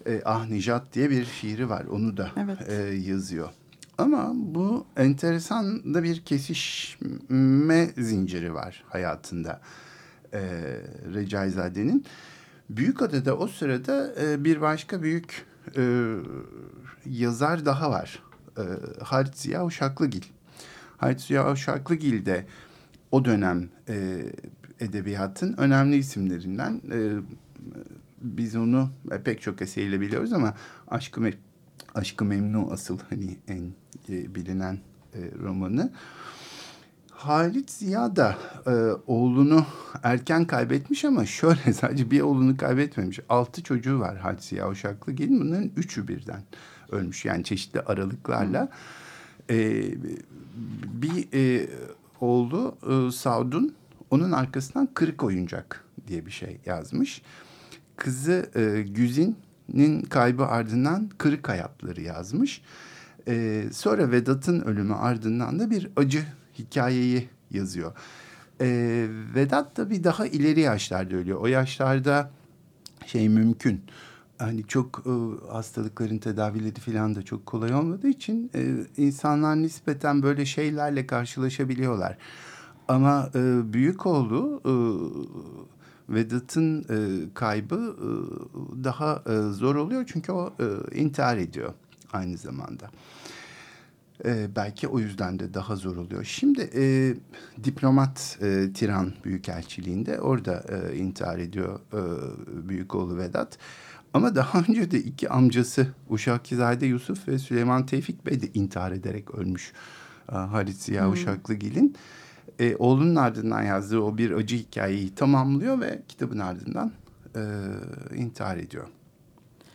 [SPEAKER 1] e, Ah Nijat diye bir şiiri var. Onu da
[SPEAKER 2] Evet.
[SPEAKER 1] e, yazıyor. Ama bu enteresan da bir kesişme zinciri var hayatında e, Recaizade'nin. Büyükada'da o sırada e, bir başka büyük e, yazar daha var. E, Halit Ziya Uşaklıgil. Halit Ziya Uşaklıgil de o dönem e, edebiyatın önemli isimlerinden. E, biz onu pek çok eseriyle biliyoruz ama Aşkı, Me Aşkı Memnu asıl hani en e, bilinen e, romanı. Halit Ziya da e, oğlunu erken kaybetmiş ama şöyle sadece bir oğlunu kaybetmemiş. Altı çocuğu var Halit Ziya Uşaklı gelin bunların üçü birden ölmüş. Yani çeşitli aralıklarla. E, bir e, oğlu e, Saudun onun arkasından Kırık Oyuncak diye bir şey yazmış. Kızı e, Güzin'in kaybı ardından Kırık Hayatları yazmış. E, sonra Vedat'ın ölümü ardından da bir acı hikayeyi yazıyor. E, Vedat da bir daha ileri yaşlarda ölüyor. O yaşlarda şey mümkün. Hani çok e, hastalıkların tedavileri falan da çok kolay olmadığı için e, insanlar nispeten böyle şeylerle karşılaşabiliyorlar. Ama e, büyük oğlu e, Vedat'ın e, kaybı e, daha e, zor oluyor çünkü o e, intihar ediyor aynı zamanda. E, belki o yüzden de daha zor oluyor. Şimdi e, diplomat e, Tiran Büyükelçiliğinde orada e, intihar ediyor e, büyük oğlu Vedat. Ama daha önce de iki amcası Uşakizade Yusuf ve Süleyman Tevfik Bey de intihar ederek ölmüş. Halit Ziya
[SPEAKER 2] Hmm.
[SPEAKER 1] Uşaklıgil'in. E, oğlunun ardından yazdığı o bir acı hikayeyi tamamlıyor ve kitabın ardından e, intihar ediyor.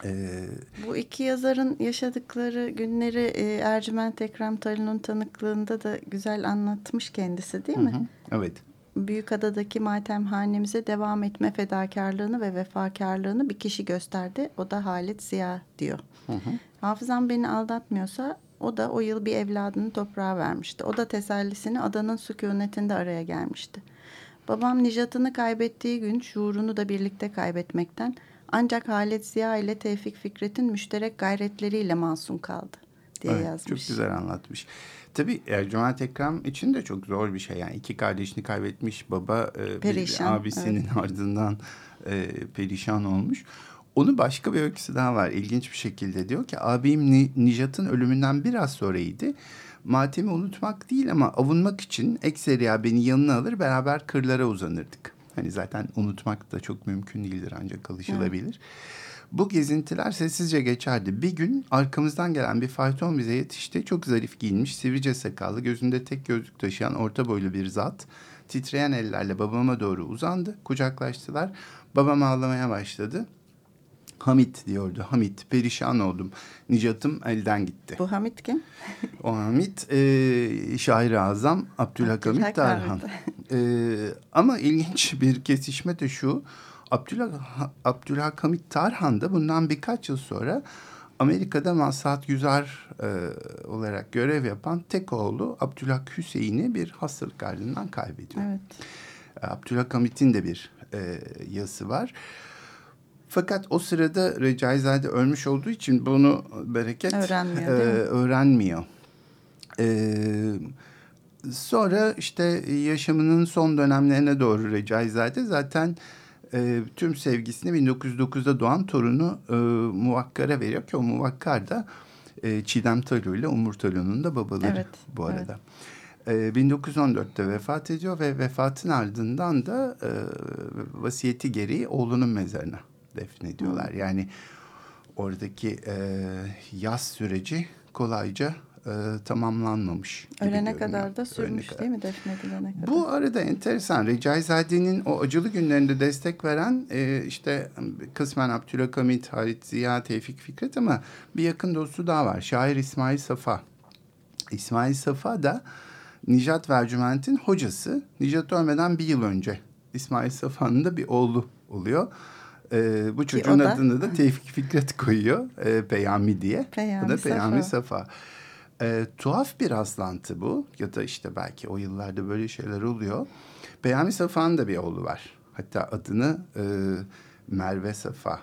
[SPEAKER 1] E,
[SPEAKER 2] Bu iki yazarın yaşadıkları günleri e, Ercüment Ekrem Talun'un tanıklığında da güzel anlatmış kendisi değil mi?
[SPEAKER 1] hı, evet.
[SPEAKER 2] Büyükada'daki matemhanemize devam etme fedakarlığını ve vefakarlığını bir kişi gösterdi. O da Halit Ziya diyor. Hafızam beni aldatmıyorsa o da o yıl bir evladını toprağa vermişti. O da tesellisini adanın sükunetinde araya gelmişti. Babam Nijat'ını kaybettiği gün şuurunu da birlikte kaybetmekten ancak Halit Ziya ile Tevfik Fikret'in müşterek gayretleriyle masum kaldı diye
[SPEAKER 1] Evet,
[SPEAKER 2] yazmış.
[SPEAKER 1] Çok güzel anlatmış. Tabii Ercüment Ekrem için de çok zor bir şey. Yani iki kardeşini kaybetmiş baba e, bir
[SPEAKER 2] Perişan,
[SPEAKER 1] abisinin ardından e, perişan olmuş. Onun başka bir öyküsü daha var. İlginç bir şekilde diyor ki abim Ni- Nijat'ın ölümünden biraz sonraydı. Matemi unutmak değil ama avunmak için ekseriya beni yanına alır beraber kırlara uzanırdık. Hani zaten unutmak da çok mümkün değildir ancak alışılabilir. Bu gezintiler sessizce geçerdi. Bir gün arkamızdan gelen bir fayton bize yetişti. Çok zarif giyinmiş, sivrice sakallı, gözünde tek gözlük taşıyan orta boylu bir zat. Titreyen ellerle babama doğru uzandı. Kucaklaştılar. Babam ağlamaya başladı. Hamit diyordu. Hamit perişan oldum. Nicat'ım elden gitti.
[SPEAKER 2] Bu Hamit kim?
[SPEAKER 1] O Hamit e, şair-i azam Abdülhakamit
[SPEAKER 2] Abdülhak
[SPEAKER 1] Tarhan. E, ama ilginç bir kesişme de şu. Abdülhak, Abdülhakamit Tarhan da bundan birkaç yıl sonra Amerika'da Maslahat Güzar e, olarak görev yapan tek oğlu Abdülhak Hüseyin'i bir hastalık ardından kaybediyor.
[SPEAKER 2] Evet.
[SPEAKER 1] Abdülhamit'in de bir e, yazısı var. Fakat o sırada Recaizade ölmüş olduğu için bunu Bereket
[SPEAKER 2] Öğrenmiyor,
[SPEAKER 1] e, öğrenmiyor. E, sonra işte yaşamının son dönemlerine doğru Recaizade zaten e, tüm sevgisini 1909'da doğan torunu e, Muvakkar'a veriyor ki o Muvakkar da e, Çiğdem Talu ile Umur Talu'nun da babaları
[SPEAKER 2] Evet,
[SPEAKER 1] bu arada. E, 1914'te vefat ediyor ve vefatın ardından da e, vasiyeti gereği oğlunun mezarına defnediyorlar. Yani oradaki e, yaz süreci kolayca e, tamamlanmamış.
[SPEAKER 2] Ölene kadar da sürmüş
[SPEAKER 1] kadar.
[SPEAKER 2] değil mi defnedilene kadar?
[SPEAKER 1] Bu arada enteresan. Recaizade'nin o acılı günlerinde destek veren e, işte kısmen Abdülhakamit, Halit Ziya, Tevfik Fikret ama bir yakın dostu daha var. Şair İsmail Safa. İsmail Safa da Nijat Vercüment'in hocası. Nijat ölmeden bir yıl önce İsmail Safa'nın da bir oğlu oluyor. E, bu çocuğun
[SPEAKER 2] da-
[SPEAKER 1] adını da Tevfik Fikret koyuyor. E, Peyami diye.
[SPEAKER 2] Peyami
[SPEAKER 1] bu da Peyami
[SPEAKER 2] Safa.
[SPEAKER 1] Safa. E, tuhaf bir rastlantı bu ya da işte belki o yıllarda böyle şeyler oluyor. Peyami Safa'nın da bir oğlu var. Hatta adını e, Merve Safa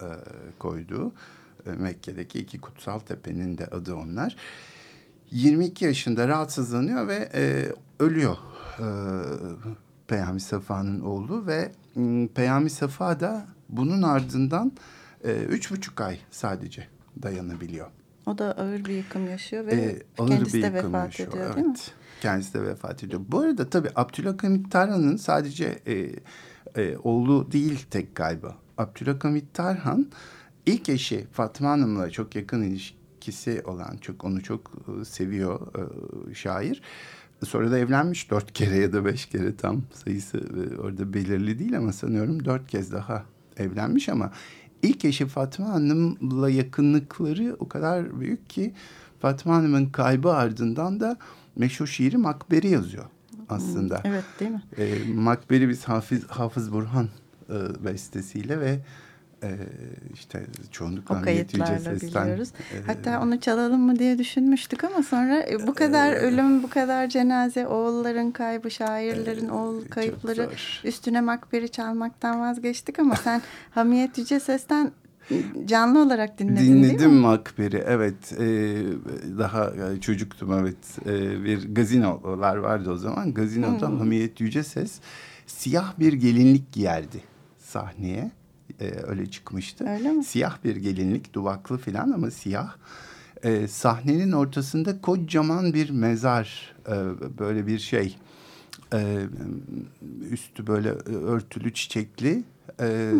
[SPEAKER 1] e, koydu. E, Mekke'deki iki kutsal tepenin de adı onlar. 22 yaşında rahatsızlanıyor ve e, ölüyor. E, Peyami Safa'nın oğlu ve m, Peyami Safa da bunun ardından e, üç buçuk ay sadece dayanabiliyor.
[SPEAKER 2] O da ağır bir yıkım yaşıyor ve
[SPEAKER 1] Ee, ağır
[SPEAKER 2] kendisi
[SPEAKER 1] bir
[SPEAKER 2] de vefat
[SPEAKER 1] yaşıyor,
[SPEAKER 2] ediyor
[SPEAKER 1] evet.
[SPEAKER 2] değil mi?
[SPEAKER 1] Kendisi de vefat ediyor. Bu arada tabii Abdülhakamit Tarhan'ın sadece e, e, oğlu değil tek galiba. Abdülhakamit Tarhan ilk eşi Fatma Hanım'la çok yakın ilişkisi olan, çok onu çok e, seviyor e, şair. Sonra da evlenmiş dört kere ya da beş kere tam sayısı e, orada belirli değil ama sanıyorum dört kez daha evlenmiş ama ilk eşi Fatma Hanım'la yakınlıkları o kadar büyük ki Fatma Hanım'ın kaybı ardından da meşhur şiiri Makberi yazıyor aslında.
[SPEAKER 2] Evet değil mi?
[SPEAKER 1] E, Makberi biz Hafız, Hafız Burhan e, bestesiyle ve e, işte çoğunlukla
[SPEAKER 2] O kayıtlarla
[SPEAKER 1] Ses'ten,
[SPEAKER 2] biliyoruz.
[SPEAKER 1] e,
[SPEAKER 2] Hatta onu çalalım mı diye düşünmüştük ama sonra e, bu kadar ölüm, bu kadar cenaze, oğulların kaybı, şairlerin oğul
[SPEAKER 1] çok
[SPEAKER 2] kayıpları üstüne makberi çalmaktan vazgeçtik ama sen Hamiyet Yüce Ses'ten canlı olarak dinledin değil
[SPEAKER 1] Dinledim
[SPEAKER 2] mi?
[SPEAKER 1] Makber'i evet. E, daha e, çocuktum evet. E, bir gazinolar vardı o zaman. Gazinoda Hamiyet Yüce Ses siyah bir gelinlik giyerdi sahneye E, öyle çıkmıştı.
[SPEAKER 2] Öyle mi?
[SPEAKER 1] Siyah bir gelinlik duvaklı falan ama siyah E, sahnenin ortasında kocaman bir mezar e, böyle bir şey e, üstü böyle örtülü çiçekli e,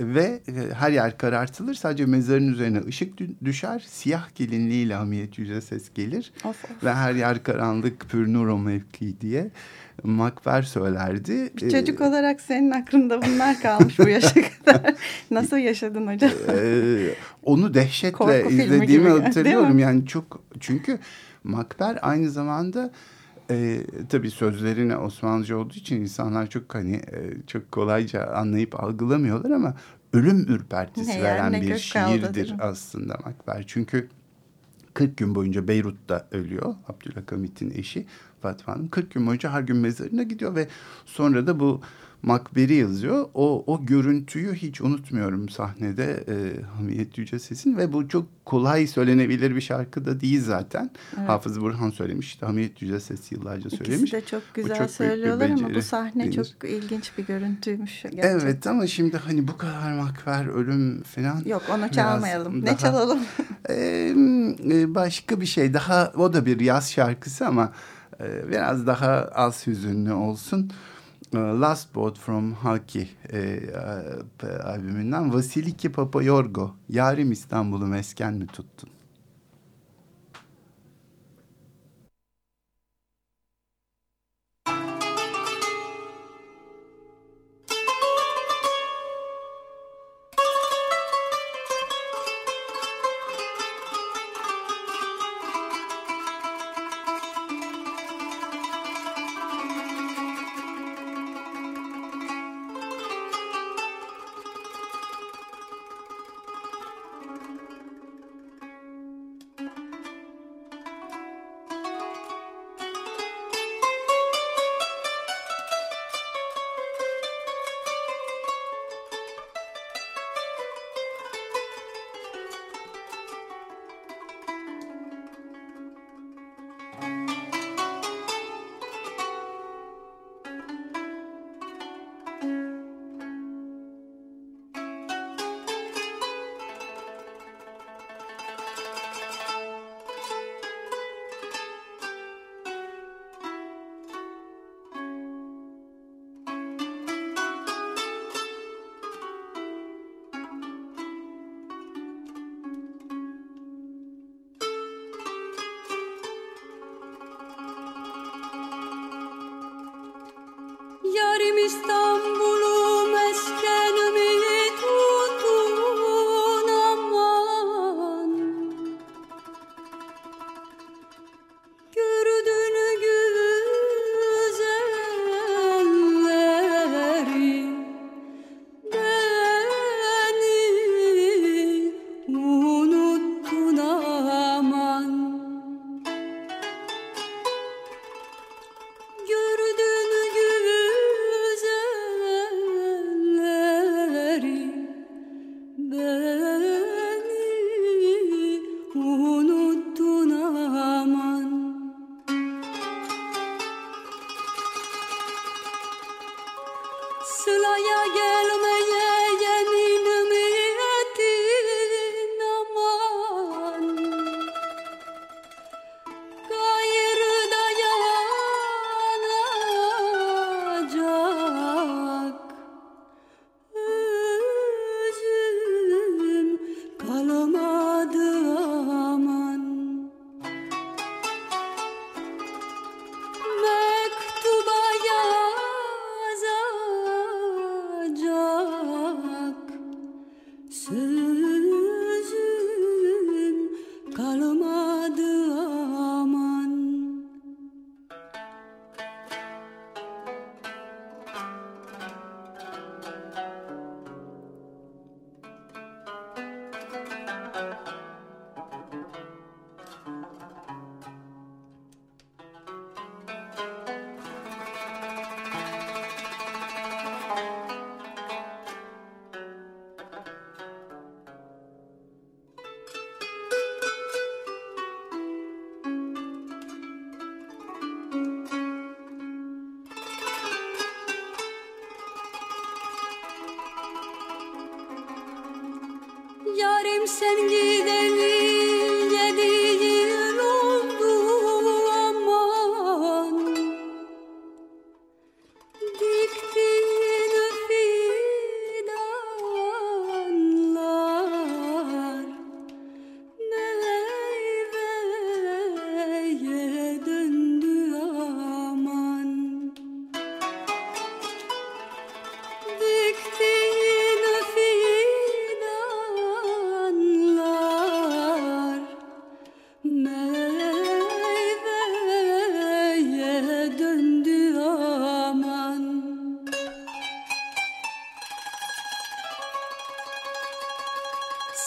[SPEAKER 1] ve e, her yer karartılır sadece mezarın üzerine ışık dü- düşer siyah gelinliğiyle Hamiyet Yüce ses gelir
[SPEAKER 2] Of, of.
[SPEAKER 1] ve her yer karanlık pür nur o mevki diye Makber söylerdi.
[SPEAKER 2] Bir çocuk olarak senin aklında bunlar kalmış bu yaşa kadar. Nasıl yaşadın hocam?
[SPEAKER 1] Ee, onu dehşetle
[SPEAKER 2] Korku
[SPEAKER 1] izlediğimi
[SPEAKER 2] gibi,
[SPEAKER 1] hatırlıyorum. Yani çok çünkü Makber aynı zamanda e, tabii sözlerine Osmanlıca olduğu için insanlar çok hani e, çok kolayca anlayıp algılamıyorlar ama ölüm ürpertisi
[SPEAKER 2] Ne
[SPEAKER 1] veren bir
[SPEAKER 2] kaldı,
[SPEAKER 1] şiirdir
[SPEAKER 2] mi?
[SPEAKER 1] aslında Makber. Çünkü 40 gün boyunca Beyrut'ta ölüyor Abdülhamit'in eşi Fatma Hanım. 40 gün boyunca her gün mezarına gidiyor ve sonra da bu Makber'i yazıyor. O, o görüntüyü hiç unutmuyorum sahnede e, Hamiyet Yüce Ses'in ve bu çok kolay söylenebilir bir şarkı da değil zaten. Hafız Burhan söylemiş. Hamiyet Yüce Ses yıllarca söylemiş.
[SPEAKER 2] İkisi de çok güzel
[SPEAKER 1] çok
[SPEAKER 2] söylüyorlar ama bu sahne
[SPEAKER 1] denir.
[SPEAKER 2] çok ilginç bir görüntüymüş. Gerçekten.
[SPEAKER 1] Evet ama şimdi hani bu kadar makber, ölüm falan.
[SPEAKER 2] Yok onu çalmayalım.
[SPEAKER 1] daha-
[SPEAKER 2] Ne çalalım?
[SPEAKER 1] E, başka bir şey daha o da bir yaz şarkısı ama e, biraz daha az hüzünlü olsun. E, Last Boat from Halki e, e, albümünden Vasiliki Papayorgo Yarim İstanbul'u mesken mi tuttun?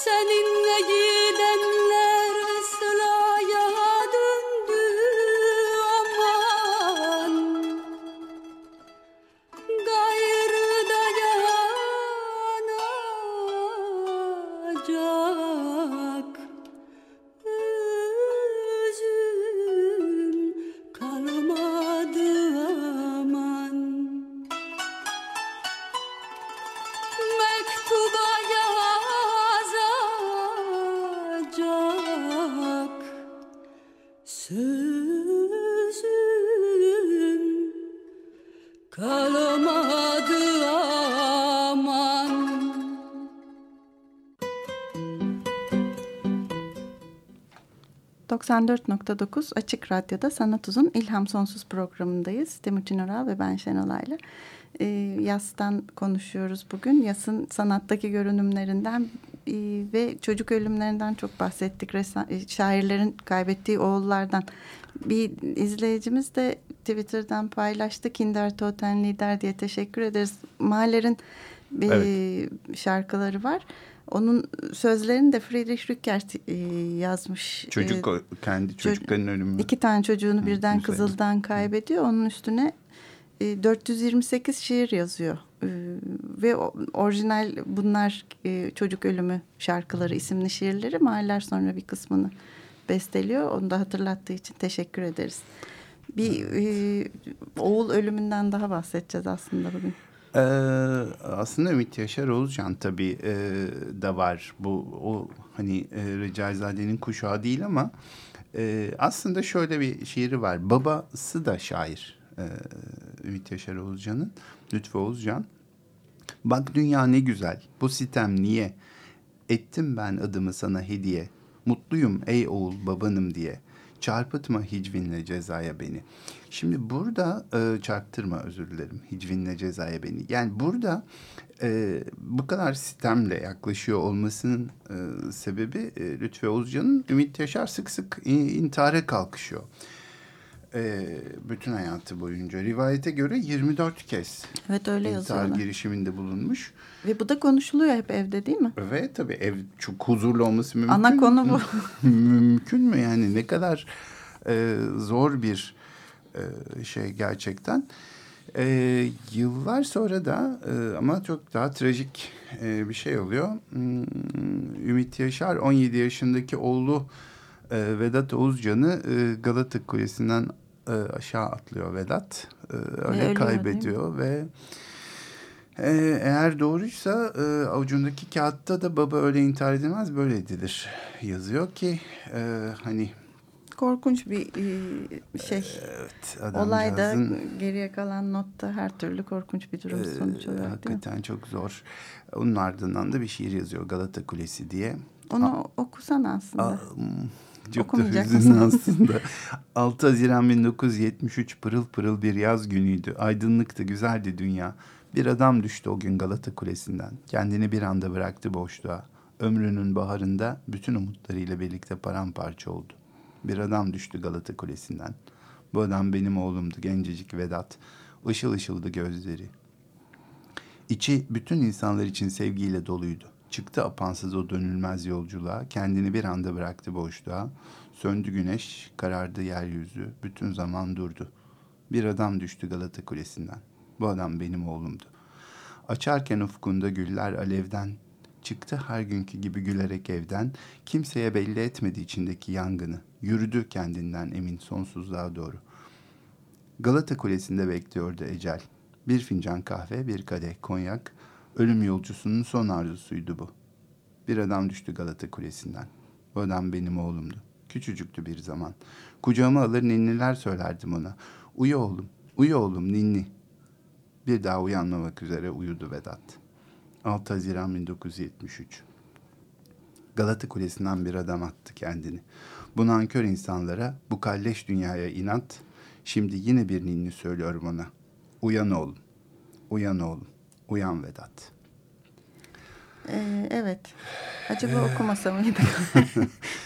[SPEAKER 4] Seninle gidenler
[SPEAKER 2] 94.9 Açık Radyo'da Sanat Uzun İlham Sonsuz programındayız. Timuçin Oral ve ben Şenolay'la. Ee, Yas'tan konuşuyoruz bugün. Yas'ın sanattaki görünümlerinden e, ve çocuk ölümlerinden çok bahsettik. Ressam, e, şairlerin kaybettiği oğullardan. Bir izleyicimiz de Twitter'dan paylaştı. Kinder Toten Lider diye teşekkür ederiz. Mahler'in e,
[SPEAKER 1] Evet.
[SPEAKER 2] şarkıları var. Onun sözlerini de Friedrich Rückert e, yazmış.
[SPEAKER 1] Çocuk
[SPEAKER 2] E,
[SPEAKER 1] kendi çocukların ölümü.
[SPEAKER 2] İki tane çocuğunu
[SPEAKER 1] Hı,
[SPEAKER 2] birden
[SPEAKER 1] güzel.
[SPEAKER 2] Kızıl'dan kaybediyor. Onun üstüne e, 428 şiir yazıyor. E, ve orijinal bunlar e, çocuk ölümü şarkıları isimli şiirleri Mahaller sonra bir kısmını besteliyor. Onu da hatırlattığı için teşekkür ederiz. Bir e, oğul ölümünden daha bahsedeceğiz aslında bugün.
[SPEAKER 1] Ee, aslında Ümit Yaşar Oğuzcan tabii e, da var. Bu o hani e, Recaizade'nin kuşağı değil ama e, aslında şöyle bir şiiri var. Babası da şair. E, Ümit Yaşar Oğuzcan'ın. Lütfü Oğuzcan. Bak dünya ne güzel. Bu sitem niye? Ettim ben adımı sana hediye. Mutluyum ey oğul babanım diye. Çarpıtma hicvinle cezaya beni. Şimdi burada e, çarptırma özür dilerim hicvinle cezaya beni. Yani burada e, bu kadar sistemle yaklaşıyor olmasının e, sebebi e, Lütfü Oğuzcan'ın Ümit Yaşar sık sık in- intihara kalkışıyor. E, bütün hayatı boyunca rivayete göre 24 kez
[SPEAKER 2] Evet öyle
[SPEAKER 1] intihar
[SPEAKER 2] yazıyorlar.
[SPEAKER 1] girişiminde bulunmuş.
[SPEAKER 2] Ve bu da konuşuluyor hep evde değil mi?
[SPEAKER 1] Ve tabii ev çok huzurlu olması mümkün.
[SPEAKER 2] Ana konu bu.
[SPEAKER 1] mümkün mü yani ne kadar e, zor bir e, şey gerçekten. E, yıllar sonra da e, ama çok daha trajik e, bir şey oluyor. Hmm, Ümit Yaşar 17 yaşındaki oğlu e, Vedat Oğuzcan'ı e, Galata Kulesi'nden e, aşağı atlıyor Vedat. E, öyle
[SPEAKER 2] mi?
[SPEAKER 1] kaybediyor ve ee, eğer doğruysa e, avucundaki kağıtta da baba öyle intihar edilmez böyle edilir yazıyor ki e, hani
[SPEAKER 2] Korkunç bir e, şey.
[SPEAKER 1] evet
[SPEAKER 2] Olayda geriye kalan notta her türlü korkunç bir durum
[SPEAKER 1] e,
[SPEAKER 2] sonuç olarak
[SPEAKER 1] hakikaten çok zor. Onun ardından da bir şiir yazıyor Galata Kulesi diye.
[SPEAKER 2] Onu okusan aslında.
[SPEAKER 1] Hmm, çok da hüzünlü aslında. 6 Haziran 1973 pırıl pırıl bir yaz günüydü. Aydınlıktı, güzeldi dünya. Bir adam düştü o gün Galata Kulesi'nden. Kendini bir anda bıraktı boşluğa. Ömrünün baharında bütün umutlarıyla birlikte paramparça oldu. Bir adam düştü Galata Kulesi'nden. Bu adam benim oğlumdu, gencecik Vedat. Işıl ışıldı gözleri. İçi bütün insanlar için sevgiyle doluydu. Çıktı apansız o dönülmez yolculuğa, kendini bir anda bıraktı boşluğa. Söndü güneş, karardı yeryüzü, bütün zaman durdu. Bir adam düştü Galata Kulesi'nden. Bu adam benim oğlumdu. Açarken ufkunda güller alevden, çıktı her günkü gibi gülerek evden, kimseye belli etmedi içindeki yangını. Yürüdü kendinden emin sonsuzluğa doğru. Galata Kulesi'nde bekliyordu ecel. Bir fincan kahve, bir kadeh konyak. Ölüm yolcusunun son arzusuydu bu. Bir adam düştü Galata Kulesi'nden. Bu adam benim oğlumdu. Küçücüktü bir zaman. Kucağıma alır ninniler söylerdim ona. Uyu oğlum, uyu oğlum ninni. Bir daha uyanmamak üzere uyudu Vedat. 6 Haziran 1973. Galata Kulesi'nden bir adam attı kendini. Bu nankör insanlara, bu kalleş dünyaya inat. Şimdi yine bir ninni söylüyorum ona. Uyan oğlum, uyan oğlum, uyan Vedat.
[SPEAKER 2] Ee, evet. Acaba okumasa mıydı?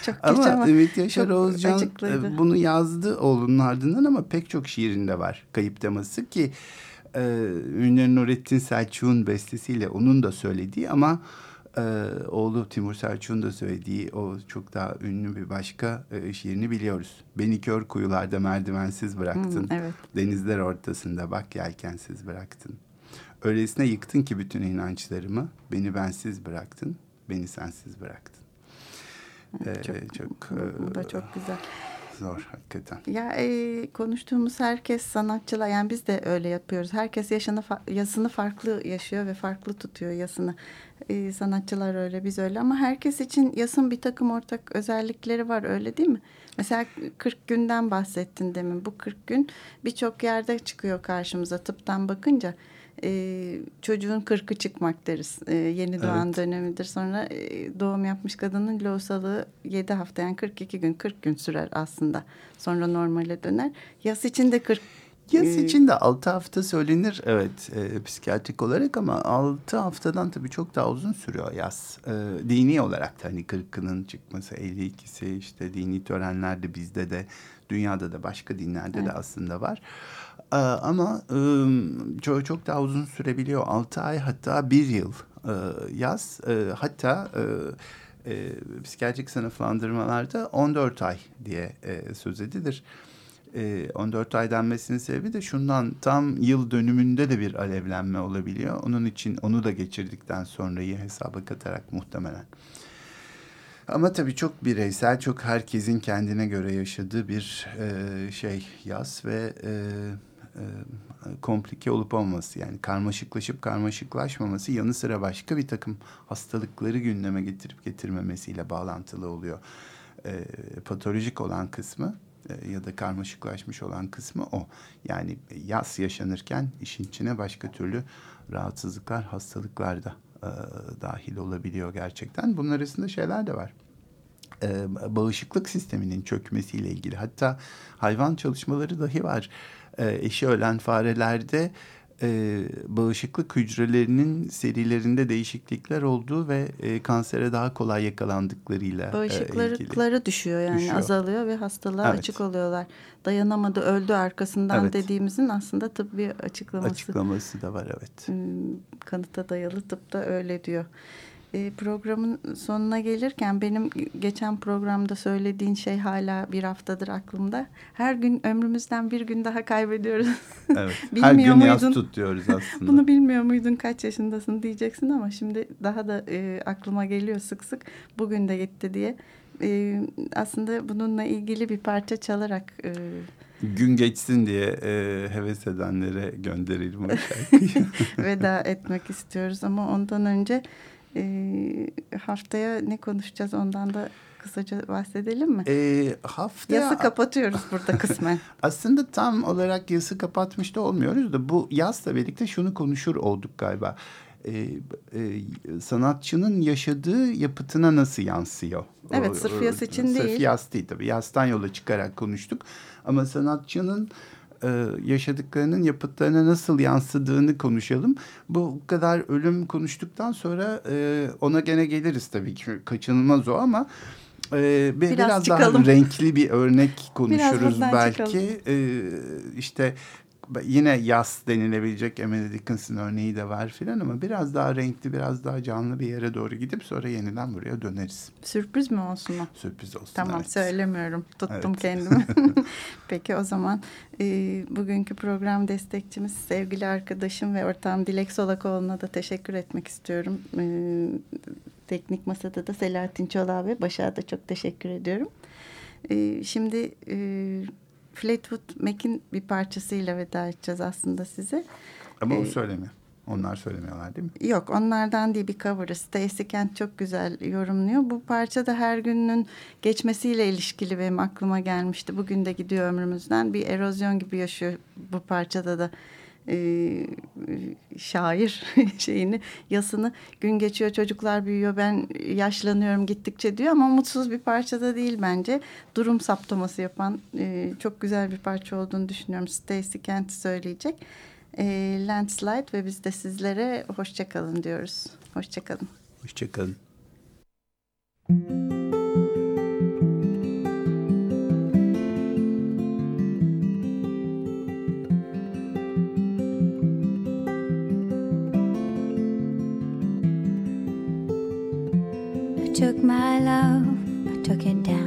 [SPEAKER 2] çok geç
[SPEAKER 1] Ama,
[SPEAKER 2] ama,
[SPEAKER 1] Ümit Yaşar Oğuzcan
[SPEAKER 2] acıklıydı.
[SPEAKER 1] e, bunu yazdı oğlunun ardından ama pek çok şiirinde var kayıp teması ki e, Ünlü Nurettin Selçuk'un bestesiyle onun da söylediği ama e, oğlu Timur Selçuk'un da söylediği o çok daha ünlü bir başka e, şiirini biliyoruz. Beni kör kuyularda merdivensiz bıraktın.
[SPEAKER 2] Hmm, evet.
[SPEAKER 1] Denizler ortasında bak yelkensiz bıraktın. Öylesine yıktın ki bütün inançlarımı. Beni bensiz bıraktın. Beni sensiz bıraktın. Ee,
[SPEAKER 2] çok-
[SPEAKER 1] çok,
[SPEAKER 2] Bu da
[SPEAKER 1] e,
[SPEAKER 2] çok güzel.
[SPEAKER 1] zor hakikaten.
[SPEAKER 2] Ya e, konuştuğumuz herkes sanatçılar yani biz de öyle yapıyoruz. Herkes yaşını yasını farklı yaşıyor ve farklı tutuyor yasını. E, sanatçılar öyle biz öyle ama herkes için yasın bir takım ortak özellikleri var öyle değil mi? Mesela 40 günden bahsettin demin. Bu 40 gün birçok yerde çıkıyor karşımıza tıptan bakınca. E, çocuğun kırkı çıkmak deriz. E, yeni doğan
[SPEAKER 1] Evet.
[SPEAKER 2] dönemidir. Sonra e, doğum yapmış kadının lohusalığı 7 hafta yani 42 gün 40 gün sürer aslında. Sonra normale döner. Yas için de 40
[SPEAKER 1] Yaz
[SPEAKER 2] e,
[SPEAKER 1] için de 6 hafta söylenir evet e, psikiyatrik olarak ama 6 haftadan tabii çok daha uzun sürüyor yaz. E, dini olarak da hani kırkının çıkması 52'si işte dini törenlerde bizde de dünyada da başka dinlerde de aslında var. E, ama çok, çok daha uzun sürebiliyor 6 ay hatta 1 yıl e, yaz e, hatta... E, e, psikiyatrik sınıflandırmalarda 14 ay diye söz edilir. E, 14 ay denmesinin sebebi de şundan tam yıl dönümünde de bir alevlenme olabiliyor. Onun için onu da geçirdikten sonrayı hesaba katarak muhtemelen. Ama tabii çok bireysel, çok herkesin kendine göre yaşadığı bir e, şey yaz ve e, e, komplike olup olması yani karmaşıklaşıp karmaşıklaşmaması yanı sıra başka bir takım hastalıkları gündeme getirip getirmemesiyle bağlantılı oluyor. E, patolojik olan kısmı e, ya da karmaşıklaşmış olan kısmı o. Yani yaz yaşanırken işin içine başka türlü rahatsızlıklar, hastalıklar da e, dahil olabiliyor gerçekten. Bunun arasında şeyler de var e, bağışıklık sisteminin çökmesiyle ilgili. Hatta hayvan çalışmaları dahi var. E, eşi ölen farelerde e, bağışıklık hücrelerinin serilerinde değişiklikler olduğu ve e, kansere daha kolay yakalandıklarıyla e, ilgili.
[SPEAKER 2] Bağışıklıkları düşüyor yani
[SPEAKER 1] Düşüyor.
[SPEAKER 2] azalıyor ve hastalığa
[SPEAKER 1] Evet.
[SPEAKER 2] açık oluyorlar. Dayanamadı öldü arkasından
[SPEAKER 1] Evet.
[SPEAKER 2] dediğimizin aslında tıbbi açıklaması.
[SPEAKER 1] Açıklaması da var evet.
[SPEAKER 2] Hmm, kanıta dayalı tıp da öyle diyor. E, programın sonuna gelirken benim geçen programda söylediğin şey hala bir haftadır aklımda. Her gün ömrümüzden bir gün daha kaybediyoruz.
[SPEAKER 1] evet. Her gün yaz
[SPEAKER 2] muydun?
[SPEAKER 1] tut diyoruz aslında.
[SPEAKER 2] Bunu bilmiyor muydun kaç yaşındasın diyeceksin ama şimdi daha da e, aklıma geliyor sık sık bugün de gitti diye. E, aslında bununla ilgili bir parça çalarak e,
[SPEAKER 1] Gün geçsin diye e, heves edenlere gönderelim o şarkıyı.
[SPEAKER 2] veda etmek istiyoruz ama ondan önce e, haftaya ne konuşacağız ondan da kısaca bahsedelim mi?
[SPEAKER 1] e, haftaya...
[SPEAKER 2] Yası kapatıyoruz burada kısmen.
[SPEAKER 1] Aslında tam olarak yazı kapatmış da olmuyoruz da bu yazla birlikte şunu konuşur olduk galiba. Ee, e, sanatçının yaşadığı yapıtına nasıl yansıyor?
[SPEAKER 2] Evet,
[SPEAKER 1] O-
[SPEAKER 2] sırf yaz için
[SPEAKER 1] sırf
[SPEAKER 2] değil.
[SPEAKER 1] yaz değil tabii. Yazdan yola çıkarak konuştuk. Ama sanatçının e, yaşadıklarının yapıtlarına nasıl yansıdığını konuşalım. Bu kadar ölüm konuştuktan sonra e, ona gene geliriz tabii ki. Kaçınılmaz o ama e, bir-
[SPEAKER 2] Biraz
[SPEAKER 1] biraz,
[SPEAKER 2] çıkalım.
[SPEAKER 1] daha renkli bir örnek konuşuruz belki.
[SPEAKER 2] çıkalım.
[SPEAKER 1] E, işte yine yaz denilebilecek Emily Dickinson örneği de var filan ama biraz daha renkli, biraz daha canlı bir yere doğru gidip sonra yeniden buraya döneriz.
[SPEAKER 2] Sürpriz mi olsun o?
[SPEAKER 1] Sürpriz olsun.
[SPEAKER 2] Tamam
[SPEAKER 1] evet.
[SPEAKER 2] söylemiyorum. Tuttum
[SPEAKER 1] Evet.
[SPEAKER 2] kendimi. Peki o zaman e, bugünkü program destekçimiz sevgili arkadaşım ve ortağım Dilek Solakoğlu'na da teşekkür etmek istiyorum. E, teknik masada da Selahattin Çolak ve Başak'a da çok teşekkür ediyorum. E, şimdi e, Fleetwood Mac'in bir parçasıyla veda edeceğiz aslında size.
[SPEAKER 1] Ama o
[SPEAKER 2] Ee,
[SPEAKER 1] söyleme. Onlar söylemiyorlar değil mi?
[SPEAKER 2] Yok onlardan değil bir cover'ı. Stacy Kent çok güzel yorumluyor. Bu parça da her günün geçmesiyle ilişkili benim aklıma gelmişti. Bugün de gidiyor ömrümüzden. Bir erozyon gibi yaşıyor bu parçada da e, şair şeyini yasını. Gün geçiyor çocuklar büyüyor ben yaşlanıyorum gittikçe diyor ama mutsuz bir parçada değil bence. Durum saptaması yapan e, çok güzel bir parça olduğunu düşünüyorum. Stacy Kent söyleyecek. E, Landslide ve biz de sizlere hoşçakalın diyoruz. Hoşçakalın
[SPEAKER 1] Hoşçakalın.
[SPEAKER 5] I took my love, I took it down.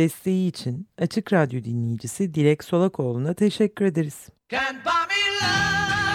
[SPEAKER 6] Desteği için Açık Radyo dinleyicisi Dilek Solakoğlu'na teşekkür ederiz.
[SPEAKER 7] Can't buy me love.